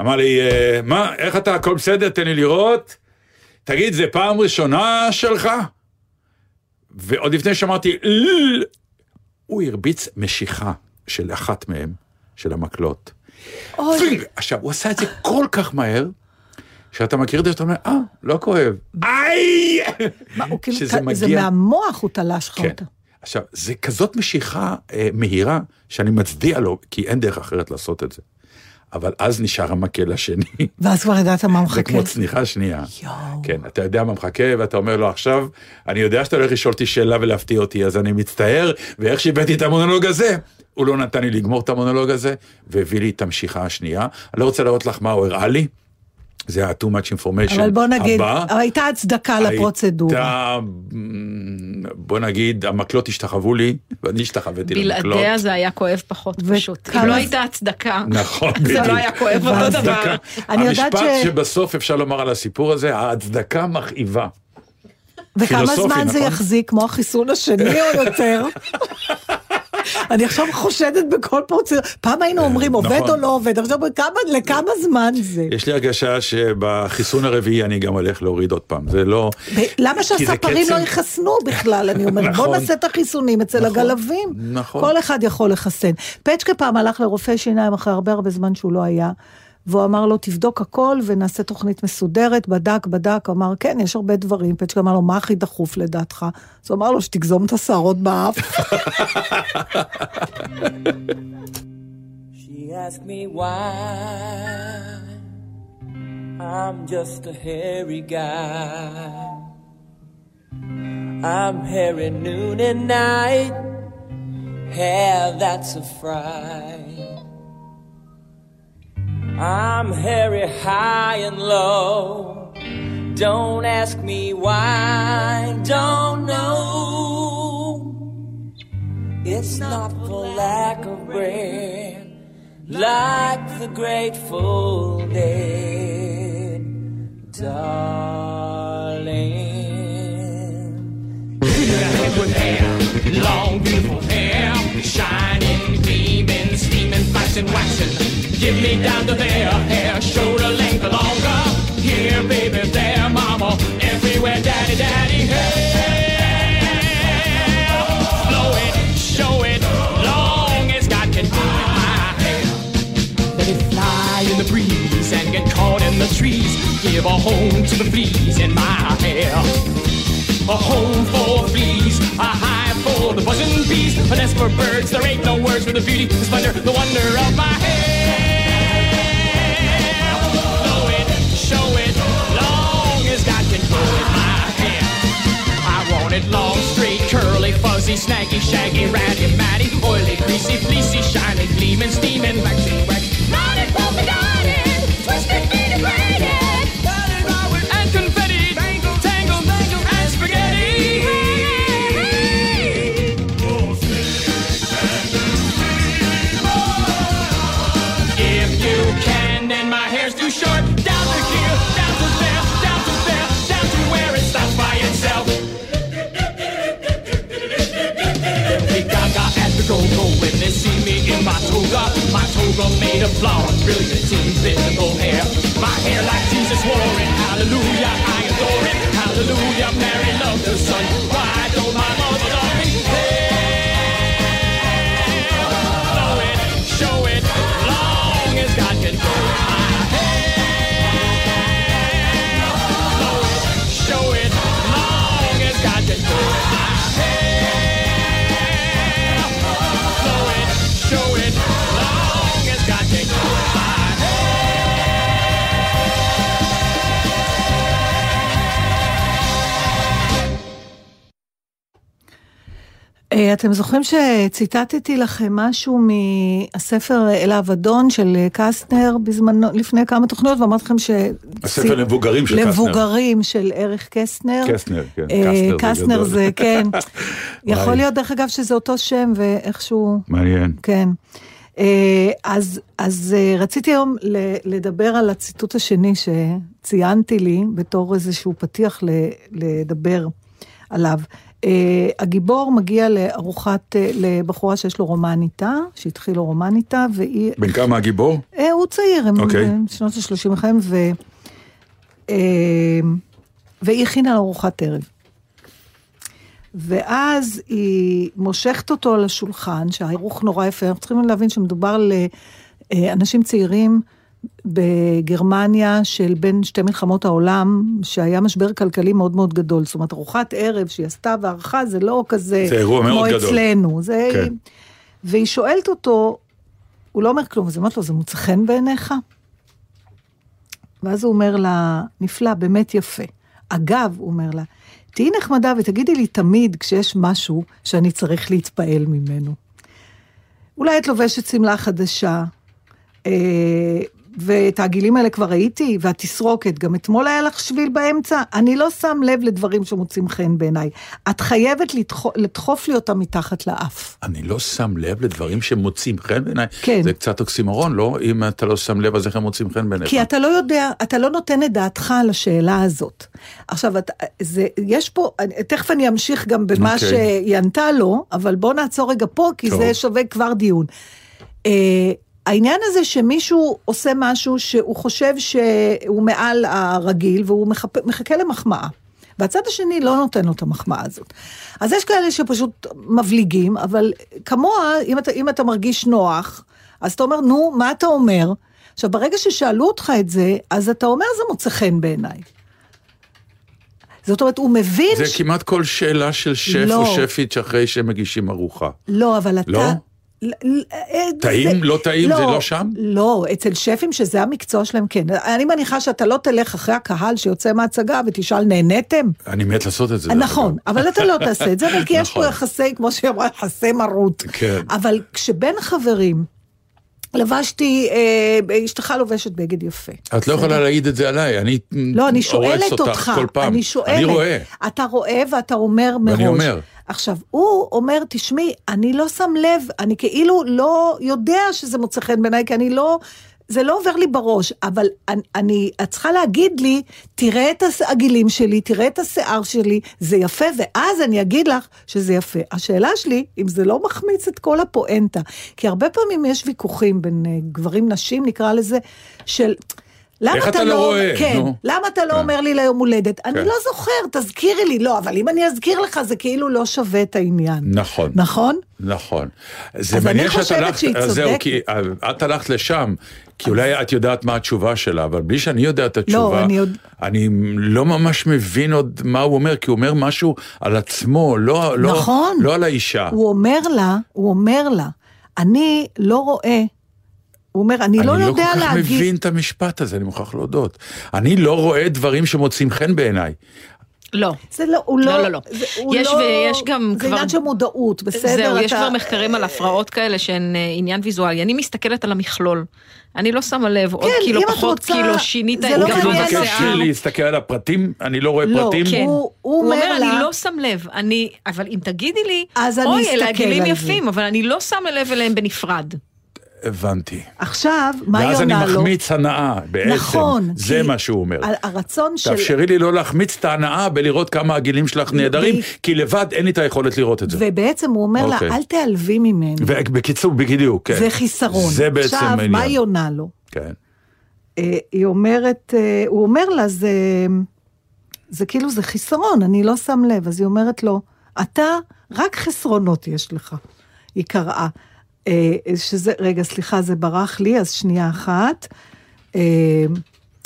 אמר לי, "אה, מה, איך אתה, הכל בסדר? תן לי לראות. תגיד, זה פעם ראשונה שלך? ועוד לפני שאמרתי, הוא הרביץ משיכה של אחת מהם, של המקלות. אוי. עכשיו, הוא עשה את זה כל כך מהר, שאתה מכיר את זה שאתה אומר, אה, לא כואב. איי! כאילו, שזה ת- זה מגיע- מהמוח הוא תלש לך כן. אותה. עכשיו, זה כזאת משיכה אה, מהירה, שאני מצדיע לו, כי אין דרך אחרת לעשות את זה. אבל אז נשאר המקל השני, ואז כבר ידעת מה זה מחכה. כמו צניחה שנייה. יואו. כן, אתה יודע מה מחכה, ואתה אומר לו עכשיו, אני יודע שאתה הולך לשאול אותי שאלה ולהפתיע אותי, אז אני מצטער, ואיך שהבאתי את המונולוג הזה, הוא לא נתן לי לגמור את המונולוג הזה, והביא לי את המשיכה השנייה. אני לא רוצה להראות לך מה הוא הראה לי, זה היה too much information. אבל בוא נגיד, הבא, אבל הייתה הצדקה לפרוצדורה. הייתה, בוא נגיד, המקלות השתחוו לי, ואני השתחוויתי למקלות. בלעדיה זה היה כואב פחות וכמה- פשוט. אם לא הייתה הצדקה, נכון, זה. לא היה כואב אותו דבר. הצדקה. אני יודעת המשפט ש- שבסוף אפשר לומר על הסיפור הזה, ההצדקה מכאיבה. וכמה זמן זה נכון? יחזיק, כמו החיסון השני או יותר? אני עכשיו חושדת בכל פרוצדורה. פעם היינו אומרים עובד נכון. או לא עובד, עכשיו כמה- לכמה זמן זה? יש לי הרגשה שבחיסון הרביעי אני גם הולך להוריד עוד פעם, זה לא... למה שהספרים לא יחסנו בכלל? אני אומרת, בוא נכון. נעשה את החיסונים אצל נכון, הגלבים. נכון. כל אחד יכול לחסן. פצ'קה פעם הלך לרופא שיניים אחרי הרבה הרבה זמן שהוא לא היה, והוא אמר לו, תבדוק הכל ונעשה תוכנית מסודרת, בדק, בדק, אמר, כן, יש הרבה דברים. פצ'קה אמר לו, מה הכי דחוף לדעתך? אז הוא אמר לו, שתגזום את השערות באף. She asked me. I'm hairy noon and night, hair that's a fright. I'm hairy high and low. Don't ask me why, don't know. It's not for lack of bread, like the grateful dead, darling. long beautiful hair, shining, gleaming, steaming, flashing, waxing. Give me down to there, hair, shoulder length or longer. Here, baby, there, mama, everywhere, daddy, daddy, hair. Blow it, show it, long as God can do it, my hair. Let it fly in the breeze and get caught in the trees. Give a home to the fleas in my hair. A home for fleas, a hive for the buzzing bees, a nest for birds. There ain't no words for the beauty, the splendor, the wonder of my hair. Snaggy, shaggy, ratty, matty, oily, greasy, fleecy, shiny, gleaming, steaming, waxing, waxing. Knotted, polka dotted, toga. My toga made of flowers, brilliant, invisible hair. My hair like Jesus wore it. Hallelujah, I adore it. Hallelujah, Mary loved the sun. Why אתם זוכרים שציטטתי לכם משהו מהספר אל האבדון של אה, קסטנר בזמנו, לפני כמה תוכניות, ואמרתי לכם ש... הספר למבוגרים של קסטנר. למבוגרים של אריך קסטנר. קסטנר, כן, אה, קסטנר זה כן. יכול. להיות, דרך אגב, שזה אותו שם, ואיכשהו... מעניין. כן. אה, אז, אז אה, רציתי היום לדבר על הציטוט השני שציינתי לי בתור איזשהו פתיח לדבר עליו. אה, הגיבור מגיע לארוחת, אה, לבחורה שיש לו רומן איתה, שהתחיל לו רומן איתה, והיא... בן כמה הגיבור? אה, הוא צעיר, הם אוקיי. בשנות ה-30 לחיים, ו... אה, והיא הכינה לו ארוחת ערב. ואז היא מושכת אותו על השולחן, שהערוך נורא יפה, אנחנו צריכים להבין שמדובר ל... אה, אנשים צעירים בגרמניה של בין שתי מלחמות העולם, שהיה משבר כלכלי מאוד מאוד גדול. זאת אומרת, ארוחת ערב שהיא עשתה וערכה, זה לא כזה... זה אירוע מאוד כמו גדול. אצלנו. זה... כן. והיא שואלת אותו, הוא לא אומר כלום, אז היא אומרת לו, זה מוצא חן בעיניך? ואז הוא אומר לה, נפלא, באמת יפה. אגב, הוא אומר לה, תהיי נחמדה ותגידי לי תמיד כשיש משהו שאני צריך להתפעל ממנו. אולי את לובשת שמלה חדשה, אה, ואת העגילים האלה כבר ראיתי, והתסרוקת, גם אתמול היה לך שביל באמצע, אני לא שם לב לדברים שמוצאים חן בעיניי. את חייבת לדחוף, לדחוף לי אותם מתחת לאף. אני לא שם לב לדברים שמוצאים חן בעיניי. כן. זה קצת אוקסימורון, לא? אם אתה לא שם לב, אז איך הם מוצאים חן בעיניך? כי אתה לא יודע, אתה לא נותן את דעתך על השאלה הזאת. עכשיו, אתה, זה, יש פה, תכף אני אמשיך גם במה אוקיי. שהיא ענתה לו, אבל בוא נעצור רגע פה, כי טוב. זה שווה כבר דיון. העניין הזה שמישהו עושה משהו שהוא חושב שהוא מעל הרגיל, והוא מחפ... מחכה למחמאה. והצד השני לא נותן לו את המחמאה הזאת. אז יש כאלה שפשוט מבליגים, אבל כמוה, אם אתה, אם אתה מרגיש נוח, אז אתה אומר, נו, מה אתה אומר? עכשיו, ברגע ששאלו אותך את זה, אז אתה אומר, זה מוצא חן בעיניי. זאת אומרת, הוא מבין... זה ש- כמעט כל שאלה של שף לא. או שפית שאחרי שהם מגישים ארוחה. לא, אבל אתה... לא? ל- אה, טעים? לא טעים? זה לא שם? לא, אצל שפים שזה המקצוע שלהם, כן. אני מניחה שאתה לא תלך אחרי הקהל שיוצא מההצגה ותשאל, נהניתם? אני מת לעשות את זה. נכון. אבל אתה לא תעשה את זה, אבל כי יש פה נכון. יחסי, כמו שהיא אמרה, יחסי מרות. כן. אבל כשבין חברים, לבשתי, אה, אשתך לובשת בגד יפה. את לא יכולה להגיד את זה עליי, אני לא, אני שואלת אותך, כל פעם. אני שואלת. אני רואה. אתה רואה ואתה אומר מראש. ואני אומר. עכשיו, הוא אומר, תשמעי, אני לא שם לב, אני כאילו לא יודע שזה מוצא חן בעיניי, כי אני לא... זה לא עובר לי בראש, אבל אני, אני, את צריכה להגיד לי, תראה את העגילים שלי, תראה את השיער שלי, זה יפה, ואז אני אגיד לך שזה יפה. השאלה שלי, אם זה לא מחמיץ את כל הפואנטה, כי הרבה פעמים יש ויכוחים בין אה, גברים נשים, נקרא לזה, של... למה איך אתה לא רואה? כן, נו. למה אתה לא כן. אומר לי ליום הולדת? אני כן. לא זוכר, תזכירי לי. לא, אבל אם אני אזכיר לך, זה כאילו לא שווה את העניין. נכון. נכון? נכון. זה אז מעניין אני שאת חושבת הלכת, שהיא אז זהו. כי אה, את הלכת לשם, כי אולי את יודעת מה התשובה שלה, אבל בלי שאני יודע את התשובה, לא, אני עוד- אני לא ממש מבין עוד מה הוא אומר, כי הוא אומר משהו על עצמו, לא, לא, נכון. לא על האישה. הוא אומר לה, הוא אומר לה, אני לא רואה, הוא אומר, אני לא אני לא יודע כל כך להגיד... מבין את המשפט הזה, אני מוכרח להודות. אני לא רואה דברים שמוצאים חן בעיניי. לא. זה לא, הוא לא... לא, לא, לא. זה, הוא יש לא, ויש גם זה כבר- עניין של מודעות, בסדר? זהו, יש אתה- כבר מחקרים על הפרעות כאלה שהן אה, עניין ויזואלי. אני מסתכלת על המכלול. אני לא שמה לב, עוד כן, קילו אם את פחות רוצה- קילו, שינית זה את לא הוא כאילו מעניין מבקש אותי. להסתכל על הפרטים, אני לא רואה לא, פרטים. כן. הוא- הוא אומר אומר, לה- אני לא שם לב, אני, אבל אם תגידי לי, אז אני אוי, אלה עגילים על יפים, אבל אני לא שמה לב אליהם בנפרד. הבנתי. עכשיו, מה היא ואז אני עונה לו? מחמיץ הנאה, בעצם. נכון. זה מה שהוא אומר. ה- הרצון של... תאפשרי לי לא להחמיץ את ההנאה בלראות כמה הגילים שלך נהדרים, כי לבד אין לי את היכולת לראות את זה. ובעצם הוא אומר אוקיי. לה, אל תיעלבי ממני. ובקיצור, בדיוק, כן. זה חיסרון. זה בעצם עכשיו, העניין. מה היא עונה לו? כן. אה, היא אומרת, אה, הוא אומר לה, זה, זה כאילו, זה חיסרון, אני לא שם לב. אז היא אומרת לו, אתה, רק חסרונות יש לך. היא קראה. אה, שזה, רגע, סליחה, זה ברח לי, אז שנייה אחת. אה,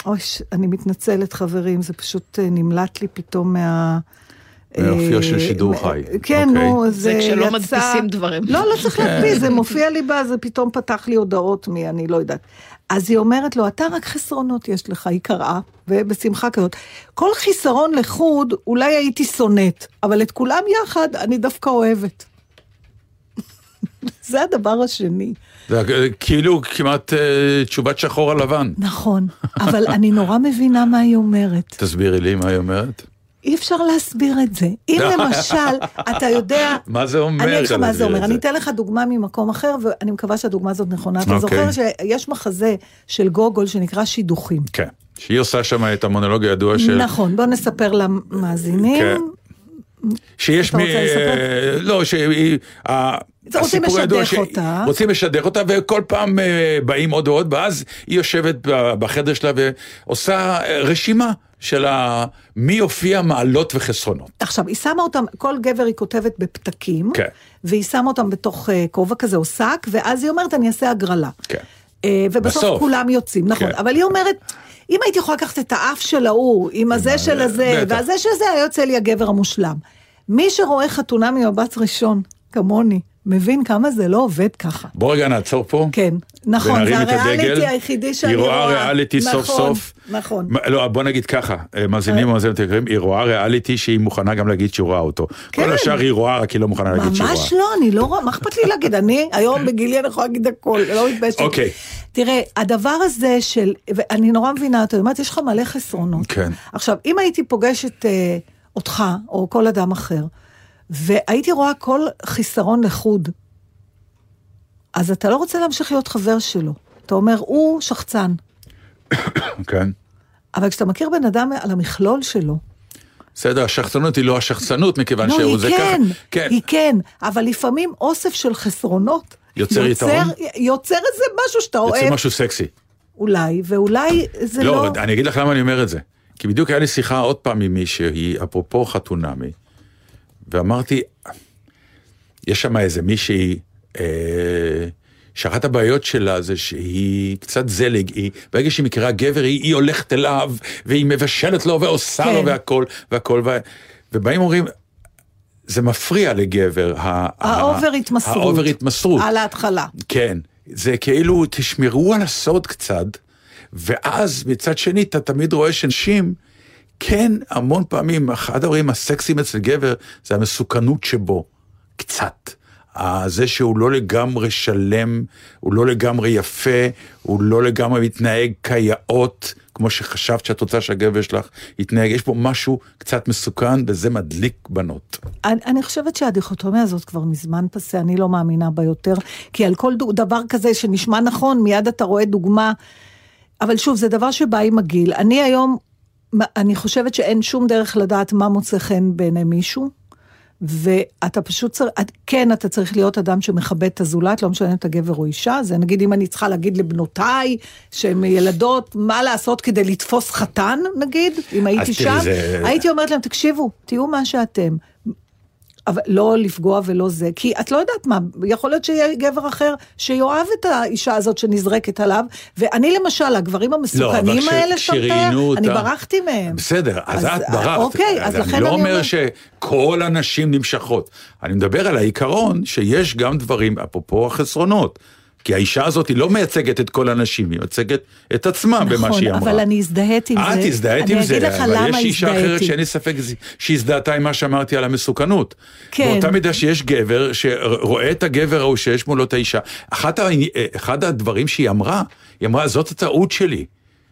אוי, אני מתנצלת, חברים, זה פשוט אה, נמלט לי פתאום מה... מהאופיו של שידור חי. כן, אוקיי. נו, זה זה כשלא יצא- מדפיסים דברים. לא, לא צריך להדפיס, זה מופיע לי בה, זה פתאום פתח לי הודעות מי, אני לא יודעת. אז היא אומרת לו, אתה רק חסרונות יש לך, היא קראה, ובשמחה כזאת. כל חיסרון לחוד, אולי הייתי שונאת, אבל את כולם יחד, אני דווקא אוהבת. זה הדבר השני. זה כאילו כמעט אה, תשובת שחור על לבן. נכון, אבל אני נורא מבינה מה היא אומרת. תסבירי לי מה היא אומרת. אי אפשר להסביר את זה. אם למשל, אתה יודע... מה זה אומר אני אגיד לך מה זה אומר. אני? אתן לך דוגמה ממקום אחר, ואני מקווה שהדוגמה הזאת נכונה. אתה אוקיי. זוכר שיש מחזה של גוגול שנקרא שידוכים. כן. שהיא עושה שם את המונולוג הידוע של... נכון, בוא נספר למאזינים. כן. שיש אתה רוצה לספר? אה, לא, שהיא... רוצים לשדך ש- אותה. רוצים לשדך אותה, וכל פעם אה, באים עוד ועוד, ואז היא יושבת בחדר שלה ועושה אה, רשימה של ה- מי הופיע מעלות וחסרונות. עכשיו, היא שמה אותם, כל גבר היא כותבת בפתקים, כן. והיא שמה אותם בתוך אה, כובע כזה או שק, ואז היא אומרת, אני אעשה הגרלה. כן. ובסוף בסוף. כולם יוצאים, נכון. כן. אבל היא אומרת, אם הייתי יכולה לקחת את האף של ההוא, עם הזה של הזה. והזה של זה, היה יוצא לי הגבר המושלם. מי שרואה חתונה ממבט ראשון, כמוני, מבין כמה זה לא עובד ככה. בוא רגע נעצור פה. כן, נכון, זה. הריאליטי היחידי שאני היא רואה. רואה ריאליטי נכון, סוף סוף. נכון. מה- לא, בוא נגיד ככה, אה, מאזינים ומאזינים יקרים, היא רואה ריאליטי שהיא מוכנה גם להגיד שהיא רואה אותו. כן. כל השאר היא רואה, רק היא לא מוכנה להגיד שהיא רואה. ממש לא, אני לא רואה, מה אכפת לי להגיד? אני היום בגילי אני יכולה להגיד הכל, לא מתביישת. אוקיי. תראה, הדבר הזה של, ואני נורא מבינה אותו, אומרת, יש לך מלא חסרונות. כן. עכשיו, אם הייתי פוגשת אה, אותך, או כל אדם אחר, והייתי רואה כל חיסרון לחוד, אז אתה לא רוצה להמשיך להיות חבר שלו. אתה אומר, הוא שחצן. כן. אבל כשאתה מכיר בן אדם על המכלול שלו, בסדר, השחצנות היא לא השחצנות, מכיוון לא, שהוא זה כן, ככה. כן. היא כן, אבל לפעמים אוסף של חסרונות יוצר יתרון? יוצר איזה משהו שאתה יוצא אוהב, משהו סקסי. אולי, ואולי זה לא... לא, אני אגיד לך למה אני אומר את זה. כי בדיוק היה לי שיחה עוד פעם עם מישהי, אפרופו חתונמי, ואמרתי, יש שם איזה מישהי, אה, שאחת הבעיות שלה זה שהיא קצת זלג, היא, ברגע שהיא מכירה גבר, היא, היא הולכת אליו, והיא מבשלת לו ועושה כן. לו והכל, והכל, ו, ובאים אומרים, זה מפריע לגבר, ה over התמסרות. ה over התמסרות. על ההתחלה. כן, זה כאילו תשמרו על הסוד קצת, ואז מצד שני אתה תמיד רואה שנשים, כן, המון פעמים, אחד הדברים הסקסיים אצל גבר זה המסוכנות שבו, קצת. זה שהוא לא לגמרי שלם, הוא לא לגמרי יפה, הוא לא לגמרי מתנהג כיאות, כמו שחשבת שאת רוצה שהגבר שלך יתנהג, יש פה משהו קצת מסוכן וזה מדליק בנות. אני, אני חושבת שהדיכוטומיה הזאת כבר מזמן פסה, אני לא מאמינה בה יותר, כי על כל דבר כזה שנשמע נכון, מיד אתה רואה דוגמה, אבל שוב, זה דבר שבא עם הגיל. אני היום, אני חושבת שאין שום דרך לדעת מה מוצא חן בעיני מישהו, ואתה פשוט צריך, כן, אתה צריך להיות אדם שמכבד את הזולת, לא משנה אם אתה גבר או אישה, זה נגיד אם אני צריכה להגיד לבנותיי, שהן ילדות, מה לעשות כדי לתפוס חתן, נגיד, אם הייתי שם, זה- הייתי אומרת להם, תקשיבו, תהיו מה שאתם. אבל לא לפגוע ולא זה, כי את לא יודעת מה, יכול להיות שיהיה גבר אחר שיאהב את האישה הזאת שנזרקת עליו, ואני למשל, הגברים המסוכנים כש- האלה מתאר, אני ברחתי מהם. בסדר, אז, אז, את ברחת. אוקיי, אז לכן אני לא אני אומר אומר- שכל הנשים נמשכות. אני מדבר על העיקרון שיש גם דברים, אפרופו החסרונות. כי האישה הזאת היא לא מייצגת את כל הנשים, היא מייצגת את עצמה במה נכון, שהיא אמרה. אבל אני הזדהית עם זה. את הזדהית עם זה, אבל יש אישה אחרת הזדהיתי. שאין לי ספק שהזדהתה עם מה שאמרתי על המסוכנות. כן. באותה מידה שיש גבר שרואה את הגבר ההוא שיש מולו את האישה. אחת ה- אחד הדברים שהיא אמרה, היא אמרה, זאת הטעות שלי.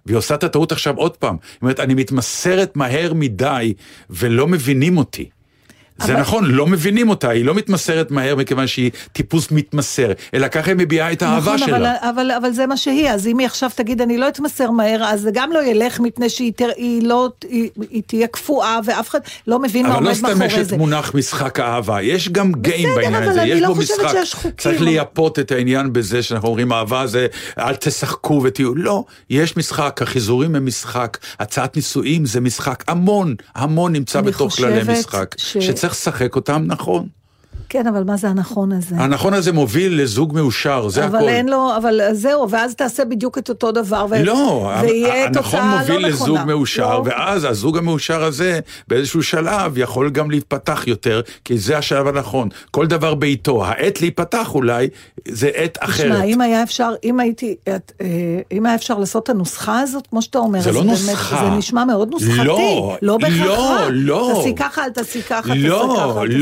והיא עושה את הטעות עכשיו עוד פעם. היא אומרת, אני מתמסרת מהר מדי ולא מבינים אותי. זה אבל- נכון, לא מבינים אותה, היא לא מתמסרת מהר מכיוון שהיא טיפוס מתמסר, אלא ככה היא מביעה את האהבה נכון, שלה. אבל, אבל, אבל זה מה שהיא, אז אם היא עכשיו תגיד, אני לא אתמסר מהר, אז זה גם לא ילך, מפני שהיא תר, היא לא, היא, היא תהיה קפואה, ואף אחד לא מבין מה אבל לא עומד סתם מאחורי יש זה. את מונח משחק אהבה, יש גם גיים בעניין הזה, יש לא בו משחק. צריך לייפות את העניין בזה שאנחנו אומרים אהבה זה אל תשחקו ותהיו, לא, יש משחק, החיזורים הם משחק, הצעת נישואים זה משחק, המון, המון נמצא בתוך כללי משחק, ש- שצריך לשחק אותם נכון. כן, אבל מה זה הנכון הזה? הנכון הזה מוביל לזוג מאושר, זה אבל הכל. אין לו, אבל זהו, ואז תעשה בדיוק את אותו דבר, ו... לא, ויהיה הנכון תוצאה מוביל לא לזוג נכונה. מאושר, לא. ואז הזוג המאושר הזה באיזשהו שלב יכול גם להיפתח יותר, כי זה השלב הנכון. כל דבר בעיתו, העת להיפתח אולי, זה עת אחרת. תשמע, אם היה אפשר, אם הייתי, את, אה, אם היה אפשר לעשות את הנוסחה הזאת, כמו שאתה אומר, זה לא באמת, נוסחה. זה נשמע מאוד נוסחתי. לא, לא לא. לא. תעשי ככה, אל תעשי ככה, תעשי ככה. לא, אל תעשי-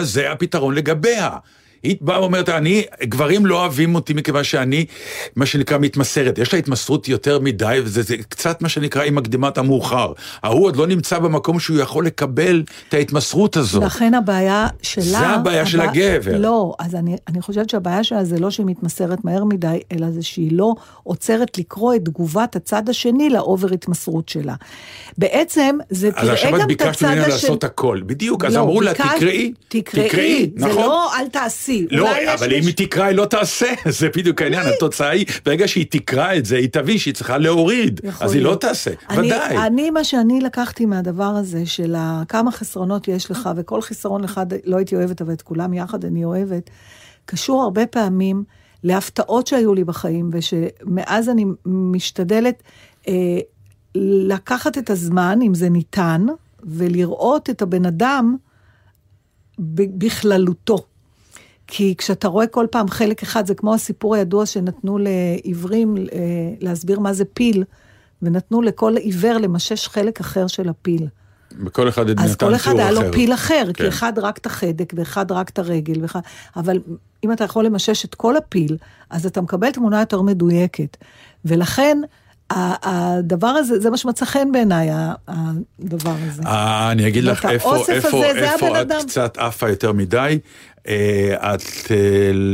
זה הפתרון לגביה. היא באה ואומרת, אני, גברים לא אוהבים אותי מכיוון שאני, מה שנקרא, מתמסרת. יש לה התמסרות יותר מדי, וזה זה קצת מה שנקרא, היא מקדימה את המאוחר. ההוא עוד לא נמצא במקום שהוא יכול לקבל את ההתמסרות הזאת. לכן הבעיה שלה... זה הבעיה של הבע- הגבר. לא, אז אני, אני חושבת שהבעיה שלה זה לא שהיא מתמסרת מהר מדי, אלא זה שהיא לא עוצרת לקרוא את תגובת הצד השני לאובר התמסרות שלה. בעצם, זה אז תראה עכשיו גם את את ביקשת הצד ממנה השני. לעשות הכל. בדיוק, אז לא, אמרו לה, ביקשת- תקראי. תקראי, זה נכון? לא אל תעשי. לא, אולי יש אבל אם היא תקרא, היא לא תעשה, זה בדיוק העניין, התוצאה היא, ברגע שהיא תקרא את זה, היא תבין שהיא צריכה להוריד, אז היא לא. תעשה, ודאי. אני, מה שאני לקחתי מהדבר הזה, של כמה חסרונות יש לך, וכל חיסרון אחד לא הייתי אוהבת, אבל את כולם יחד אני אוהבת, קשור הרבה פעמים להפתעות שהיו לי בחיים, ושמאז אני משתדלת אה, לקחת את הזמן, אם זה ניתן, ולראות את הבן אדם בכללותו. כי כשאתה רואה כל פעם חלק אחד, זה כמו הסיפור הידוע שנתנו לעיוורים אה, להסביר מה זה פיל, ונתנו לכל עיוור למשש חלק אחר של הפיל. וכל אחד נתן אז כל אחד תיאור היה לו אחר. פיל אחר, כן. כי אחד רק את החדק ואחד רק את הרגל, ואחד... אבל אם אתה יכול למשש את כל הפיל, אז אתה מקבל תמונה יותר מדויקת. ולכן, הדבר הזה, זה מה שמצא חן בעיניי, הדבר הזה. אה, אני אגיד לך איפה, איפה, הזה, זה איפה את. קצת עפה יותר מדי. אה, את אה,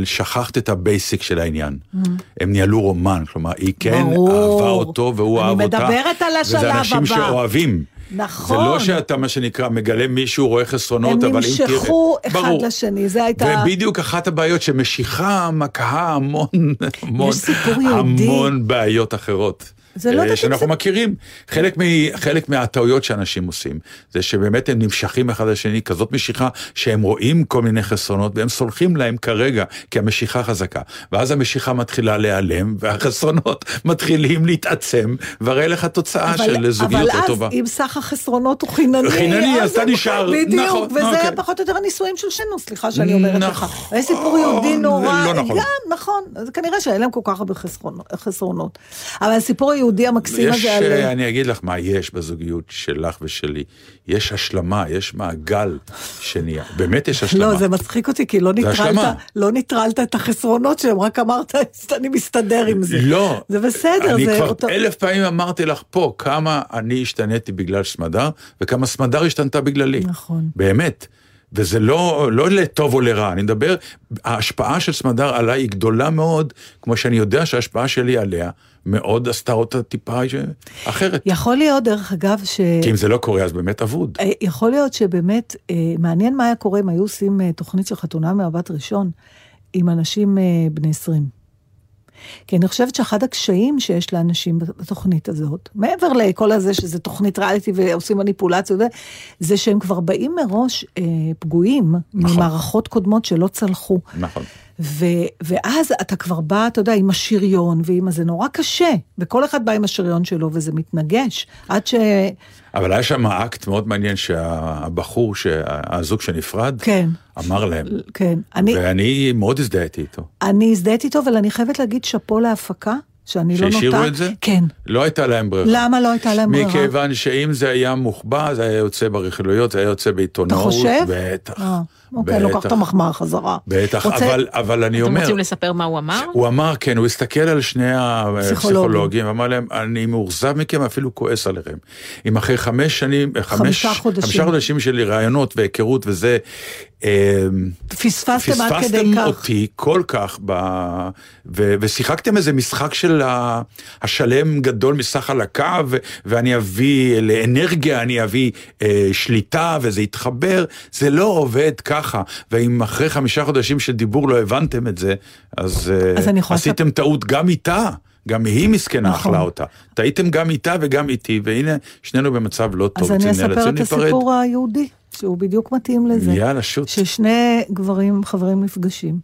שכחת את ה basic של העניין. הם ניהלו רומן, כלומר, היא כן. אהבה אותו והוא אני אהב אותה. מדברת על השלב וזה אנשים הבא. שאוהבים. נכון. זה לא שאתה, מה שנקרא, מגלה מישהו, רואה חסרונות, הם אבל אם תראה... נמשכו אחד ברור. לשני, זה הייתה... ובדיוק אחת הבעיות שמשיכה מקהה המון, המון. המון בעיות אחרות. זה לא אה, שאנחנו זה- מכירים. חלק, מ, חלק מהטעויות שאנשים עושים, זה שבאמת הם נמשכים אחד לשני, כזאת משיכה, שהם רואים כל מיני חסרונות, והם סולחים להם כרגע, כי המשיכה חזקה. ואז המשיכה מתחילה להיעלם, והחסרונות מתחילים להתעצם, והרי לך תוצאה של זוגיות לא אבל אז, טובה. אם סך החסרונות הוא חינני, חינני, אז אתה נשאר. בדיוק, נכון, וזה אוקיי. פחות או יותר הנישואים של שנינו, סליחה שאני אומרת לך. נכון, זה סיפור יהודי נורא, לא נכון. גם, נכון, כנראה שאין להם כל כך הרבה חסרונות. אבל הסיפור היהודי המקסים יש, הזה. אה, אני אגיד לך מה יש בזוגיות שלך ושלי. יש השלמה, יש מעגל שנהיה. באמת יש השלמה. לא, זה מצחיק אותי, כי לא. ניטרלת, לא ניטרלת את החסרונות שלהם, רק אמרת, אני מסתדר עם זה. לא. זה בסדר, אני זה כבר אותו... אלף פעמים אמרתי לך פה כמה אני השתניתי בגלל סמדר, וכמה סמדר השתנתה בגללי. נכון. באמת. וזה לא, לא לטוב או לרע, אני מדבר, ההשפעה של סמדר עליי היא גדולה מאוד, כמו שאני יודע שההשפעה שלי עליה מאוד עשתה אותה טיפה אחרת. יכול להיות, דרך אגב, ש... כי אם זה לא קורה אז באמת אבוד. אה, יכול להיות שבאמת, אה, מעניין מה היה קורה אם היו עושים אה, תוכנית של חתונה מאהבת ראשון עם אנשים בני 20. כי אני חושבת שאחד הקשיים שיש לאנשים בתוכנית הזאת, מעבר לכל הזה שזה תוכנית ריאליטי ועושים מניפולציות, זה שהם כבר באים מראש אה, פגועים נכון. ממערכות קודמות שלא צלחו. נכון. ו, ואז אתה כבר בא, אתה יודע, עם השריון ועם זה נורא קשה, וכל אחד בא עם השריון שלו וזה מתנגש, עד ש... אבל היה שם אקט מאוד מעניין שהבחור, שה- הזוג שנפרד, כן. אמר להם. כן, אני, ואני מאוד הזדהיתי איתו. אני הזדהיתי איתו, אבל אני חייבת להגיד שאפו להפקה, שאני לא נוטה... שהשאירו את זה? כן. לא הייתה להם ברירה. למה לא הייתה להם ברירה? מכיוון שאם זה היה מוחבא, זה היה יוצא ברכילויות, זה היה יוצא אתה בעיתונאות. חושב? בטח. אה, אוקיי, לוקח את המחמאה חזרה. בטח, רוצה- אבל, אבל אני אתם אומר... רוצים לספר מה הוא אמר? הוא אמר, כן, הוא הסתכל על שני הפסיכולוגים, ואמר להם, אני מאוכזב מכם, אפילו כועס עליכם. אם אחרי חמש שנים, חמש, חמישה חודשים. חמישה חודשים של ראיונות והיכרות וזה, אה, פספסתם עד כדי פספסתם כך. אותי כל כך, ב... ו... ושיחקתם איזה משחק של ה... השלם גדול מסך על הקו, ו... ואני אביא לאנרגיה, אני אביא אה, שליטה, וזה יתחבר, זה לא עובד ככה. ואם אחרי חמישה חודשים של דיבור לא הבנתם את זה, אז, אה, אז יכולה עשיתם טעות גם איתה. גם היא מסכנה נכון. אכלה אותה. טעיתם גם איתה וגם איתי, והנה, שנינו במצב לא טוב. אז אני אספר את. הסיפור היהודי, שהוא בדיוק מתאים לזה. יאללה, שוט. ששני גברים, חברים נפגשים,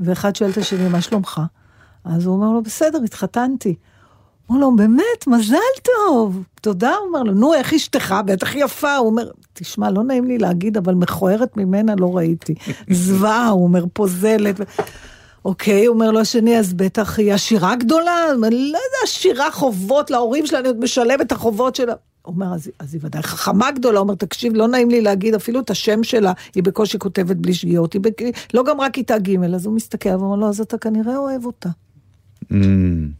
ואחד שואל את השני, מה שלומך? אז הוא אומר לו, בסדר, התחתנתי. הוא אומר לו, באמת, מזל טוב. תודה, הוא אומר לו, נו, איך אשתך? בטח יפה. הוא אומר, תשמע, לא נעים לי להגיד, אבל מכוערת ממנה לא ראיתי. זוועה, הוא אומר, פוזלת. אוקיי, הוא אומר לו השני, אז בטח היא עשירה גדולה? לא יודע, עשירה חובות להורים שלה, אני עוד משלם את החובות שלה. הוא אומר, אז, אז היא ודאי חכמה גדולה, הוא אומר, תקשיב, לא נעים לי להגיד אפילו את השם שלה, היא בקושי כותבת בלי שגיאות, היא בק... לא גם רק כיתה ג', אז הוא מסתכל ואומר לו, אז אתה כנראה אוהב אותה. 음.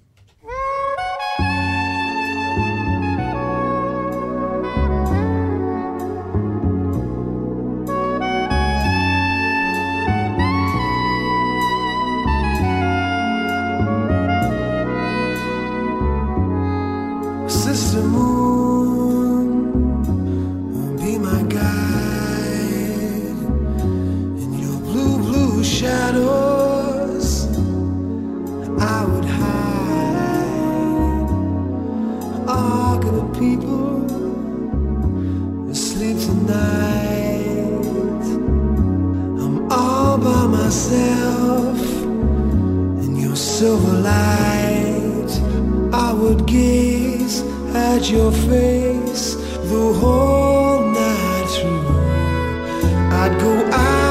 myself in your silver light. I would gaze at your face the whole night through. I'd go out.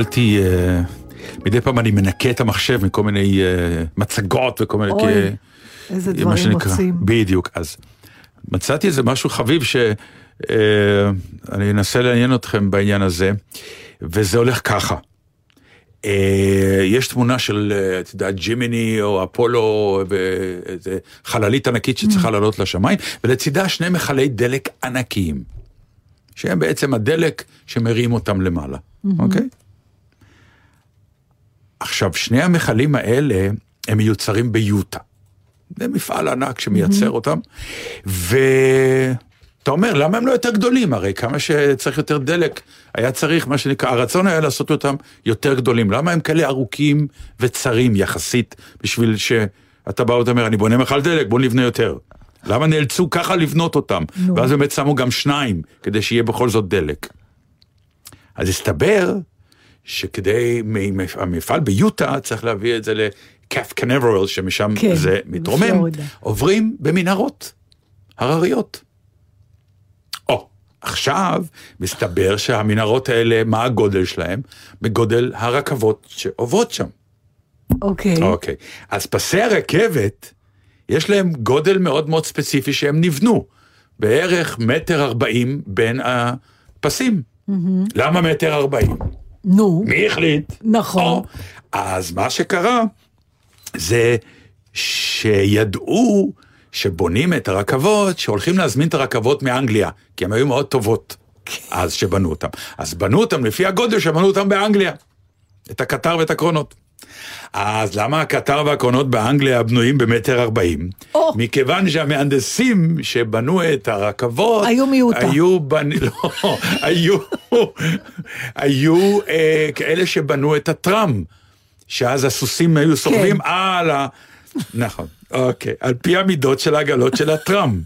נתקלתי, אה, מדי פעם אני מנקה את המחשב מכל מיני אה, מצגות וכל מיני... אוי, כ- איזה דברים שנקרא. מוצאים. בדיוק, אז מצאתי איזה משהו חביב שאני אנסה לעניין אתכם בעניין הזה, וזה הולך ככה. אה, יש תמונה של, אה, את יודעת, ג'ימיני או אפולו, ואיזה חללית ענקית שצריכה לעלות לשמיים, ולצידה שני מכלי דלק ענקיים, שהם בעצם הדלק שמרים אותם למעלה, אוקיי? עכשיו, שני המכלים האלה, הם מיוצרים ביוטה. זה מפעל ענק שמייצר אותם, ואתה אומר, למה הם לא יותר גדולים? הרי כמה שצריך יותר דלק, היה צריך, מה שנקרא, הרצון היה לעשות אותם יותר גדולים. למה הם כאלה ארוכים וצרים יחסית, בשביל שאתה בא ואתה אומר, אני בונה מכל דלק, בוא נבנה יותר. למה נאלצו ככה לבנות אותם? נו. ואז באמת שמו גם שניים, כדי שיהיה בכל זאת דלק. אז הסתבר שכדי, המפעל ביוטה צריך להביא את זה לקאפ קנברל, שמשם כן, זה מתרומם, בפלורידה. עוברים במנהרות הרריות. או, עכשיו מסתבר שהמנהרות האלה, מה הגודל שלהם? בגודל הרכבות שעוברות שם. אוקיי. אוקיי. אז פסי הרכבת, יש להם גודל מאוד מאוד ספציפי שהם נבנו. בערך מטר ארבעים בין הפסים. למה מטר ארבעים? נו, מי החליט? נכון. או, אז מה שקרה זה שידעו שבונים את הרכבות, שהולכים להזמין את הרכבות מאנגליה, כי הן היו מאוד טובות אז שבנו אותן. אז בנו אותן לפי הגודל שבנו אותן באנגליה, את הקטר ואת הקרונות. אז למה הקטר והקרונות באנגליה בנויים במטר ארבעים? או. מכיוון שהמהנדסים שבנו את הרכבות... היו מיעוטה. היו בנ... לא, היו... היו אה, כאלה שבנו את הטראם, שאז הסוסים היו סוחבים כן. על ה... נכון. אוקיי, על פי המידות של העגלות של הטראם.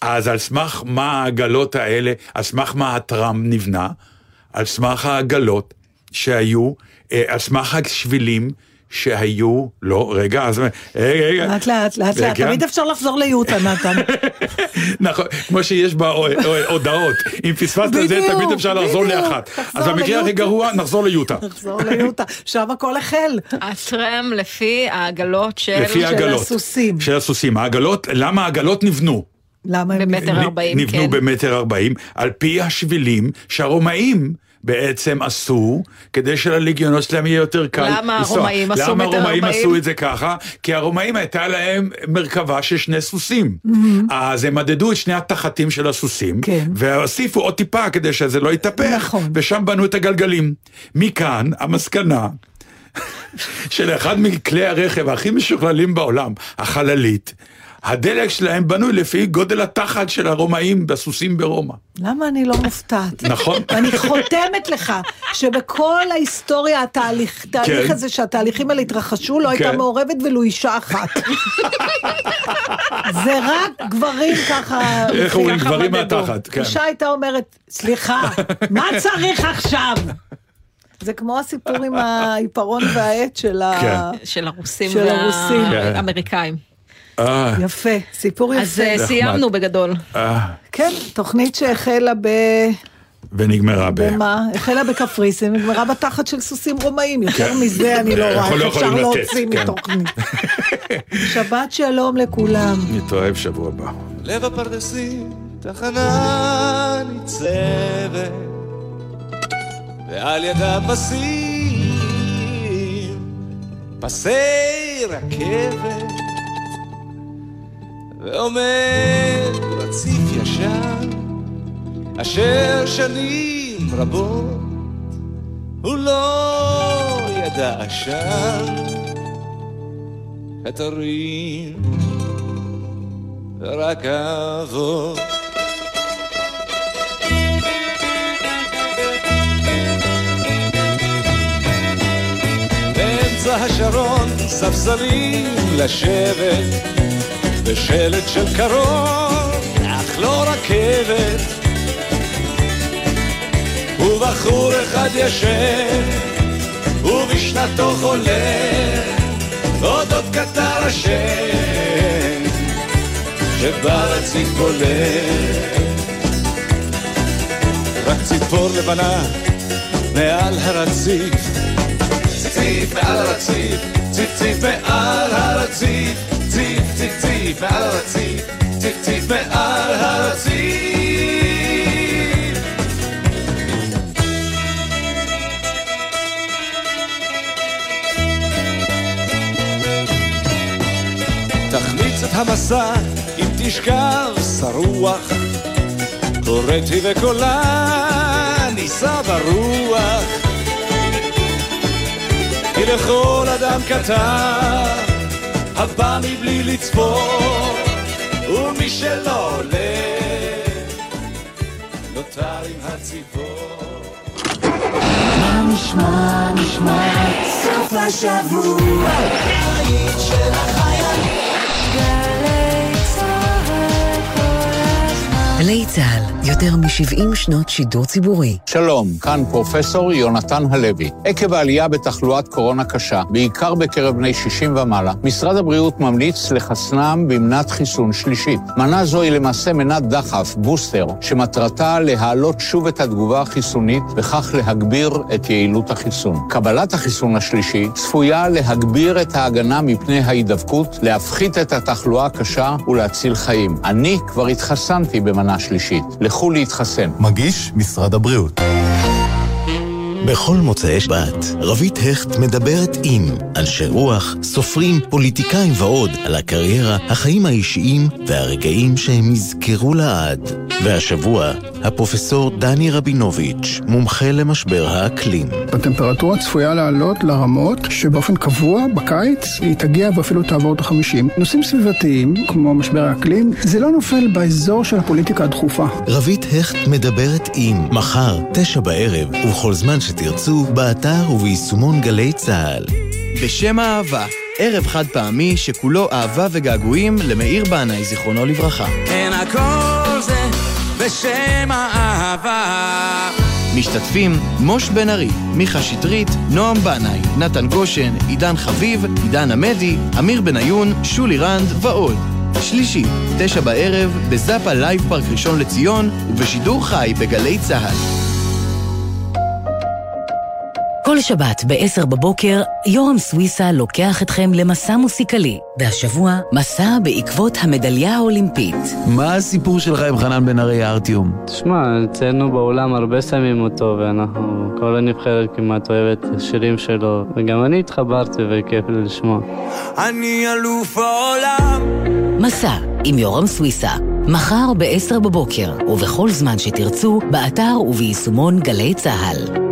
אז על סמך מה העגלות האלה, על סמך מה הטראם נבנה? על סמך העגלות שהיו, על סמך השבילים שהיו, לא, רגע, אז רגע, רגע. לאט לאט, לאט לאט, רגע. תמיד אפשר לחזור ליוטה, נתן. נכון, כמו שיש בהודעות, אם פספסת את זה, תמיד אפשר לחזור. לאחת. אז במקרה הכי. גרוע, נחזור ליוטה. לחזור ליוטה, שם הכל החל. הטרם לפי העגלות של... לפי של העגלות. הסוסים. של הסוסים. העגלות, למה העגלות נבנו? למה הם... במטר נבנו? ארבעים, נבנו כן. במטר ארבעים, על פי השבילים שהרומאים בעצם עשו, כדי שלליגיונות שלהם יהיה יותר קל למה לנסוע. הרומאים עשו למה הרומאים? עשו את זה ככה? כי הרומאים הייתה להם מרכבה של שני סוסים. אז הם מדדו את שני התחתים של הסוסים, כן. והוסיפו עוד טיפה כדי שזה לא יתהפך, נכון. ושם בנו את הגלגלים. מכאן המסקנה של אחד מכלי הרכב הכי משוכללים בעולם, החללית, הדלק שלהם בנוי לפי גודל התחת של הרומאים בסוסים ברומא. למה אני לא מופתעת? נכון. אני חותמת לך שבכל ההיסטוריה, התהליך תהליך כן. הזה שהתהליכים האלה התרחשו, לא הייתה כן. מעורבת ולו אישה אחת. זה רק גברים ככה... איך אומרים, גברים. מהתחת, כן. אישה הייתה אומרת, סליחה, מה צריך עכשיו? זה כמו הסיפור עם העיפרון והעט של ה... כן. של הרוסים של הרוסים. והאמריקאים. אה, יפה, סיפור אז יפה. אה, סיימנו בגדול. אה, כן, תוכנית שהחלה ב... ונגמרה ב... במה? החלה בקפריסין, נגמרה בתחת של סוסים רומאים. יותר מזה אני לא רואה אנחנו לא איך אפשר להוציא כן. מתוכנית. שבת שלום לכולם. נתראה בשבוע הבא. לב הפרדסים, תחנה ניצבת, ועל ידה פסים, פסי רכבת, ועומד רציף ישן, אשר שנים רבות הוא לא ידע עשן, קטרים אבות. באמצע השרון ספסלים לשבת, בשלט של קרון, אך לא רכבת. ובחור אחד ישן, ובשנתו חולה, אודות קטר השם. שברציף בולט. רק ציפור לבנה מעל הרציף, ציף מעל הרציף, ציף ציף מעל הרציף, ציף ציף ציף מעל הרציף, ציף ציף מעל הרציף. תחמיץ את המסע אם תשכב שרוח קוראתי וקולה נישא ברוח כי לכל אדם קטן הבא מבלי לצפות ומי שלא עולה נותר עם הציפור סוף השבוע, היית של החייל. גלי צהר כל הזמן. גלי צה"ל, יותר מ-70 שנות שידור ציבורי. שלום, כאן פרופסור יונתן הלוי. עקב העלייה בתחלואת קורונה קשה, בעיקר בקרב בני 60 ומעלה, משרד הבריאות ממליץ לחסנם במנת חיסון שלישית. מנה זו היא למעשה מנת דחף, בוסטר, שמטרתה להעלות שוב את התגובה החיסונית, וכך להגביר את יעילות החיסון. קבלת החיסון השלישי צפויה להגביר את ההגנה מפני ההידבקות, להפחית את התחלואה הקשה ולהציל חיים. אני כבר התחסנתי במנה שלישית. לכו להתחסן. מגיש משרד הבריאות. בכל מוצאי שבת, רבית הכט מדברת עם אנשי רוח, סופרים, פוליטיקאים ועוד על הקריירה, החיים האישיים והרגעים שהם יזכרו לעד. והשבוע, הפרופסור דני רבינוביץ', מומחה למשבר האקלים. הטמפרטורה צפויה לעלות לרמות שבאופן קבוע בקיץ היא תגיע ואפילו תעבור את החמישים. נושאים סביבתיים, כמו משבר האקלים, זה לא נופל באזור של הפוליטיקה הדחופה. רבית הכט מדברת עם מחר, תשע בערב, ובכל זמן שתרצו, באתר וביישומון גלי צה"ל. בשם האהבה, ערב חד פעמי שכולו אהבה וגעגועים למאיר בנאי, זיכרונו לברכה. כן, הכל זה בשם האהבה. משתתפים מוש בן ארי, מיכה שטרית, נועם בנאי, נתן גושן, עידן חביב, עידן עמדי, אמיר בניון, שולי רנד ועוד. שלישי, תשע בערב, בזאפה לייב פארק ראשון לציון, ובשידור חי בגלי צה"ל. כל שבת ב-10 בבוקר, יורם סוויסה לוקח אתכם למסע מוסיקלי, והשבוע, מסע בעקבות המדליה האולימפית. מה הסיפור שלך עם חנן בן ארי הארטיום? תשמע, אצלנו בעולם הרבה שמים אותו, ואנחנו, כל הנבחרת כמעט אוהבת את השירים שלו, וגם אני התחברתי וכיף לי לשמוע. אני אלוף העולם. מסע עם יורם סוויסה, מחר ב-10 בבוקר, ובכל זמן שתרצו, באתר וביישומון גלי צה"ל.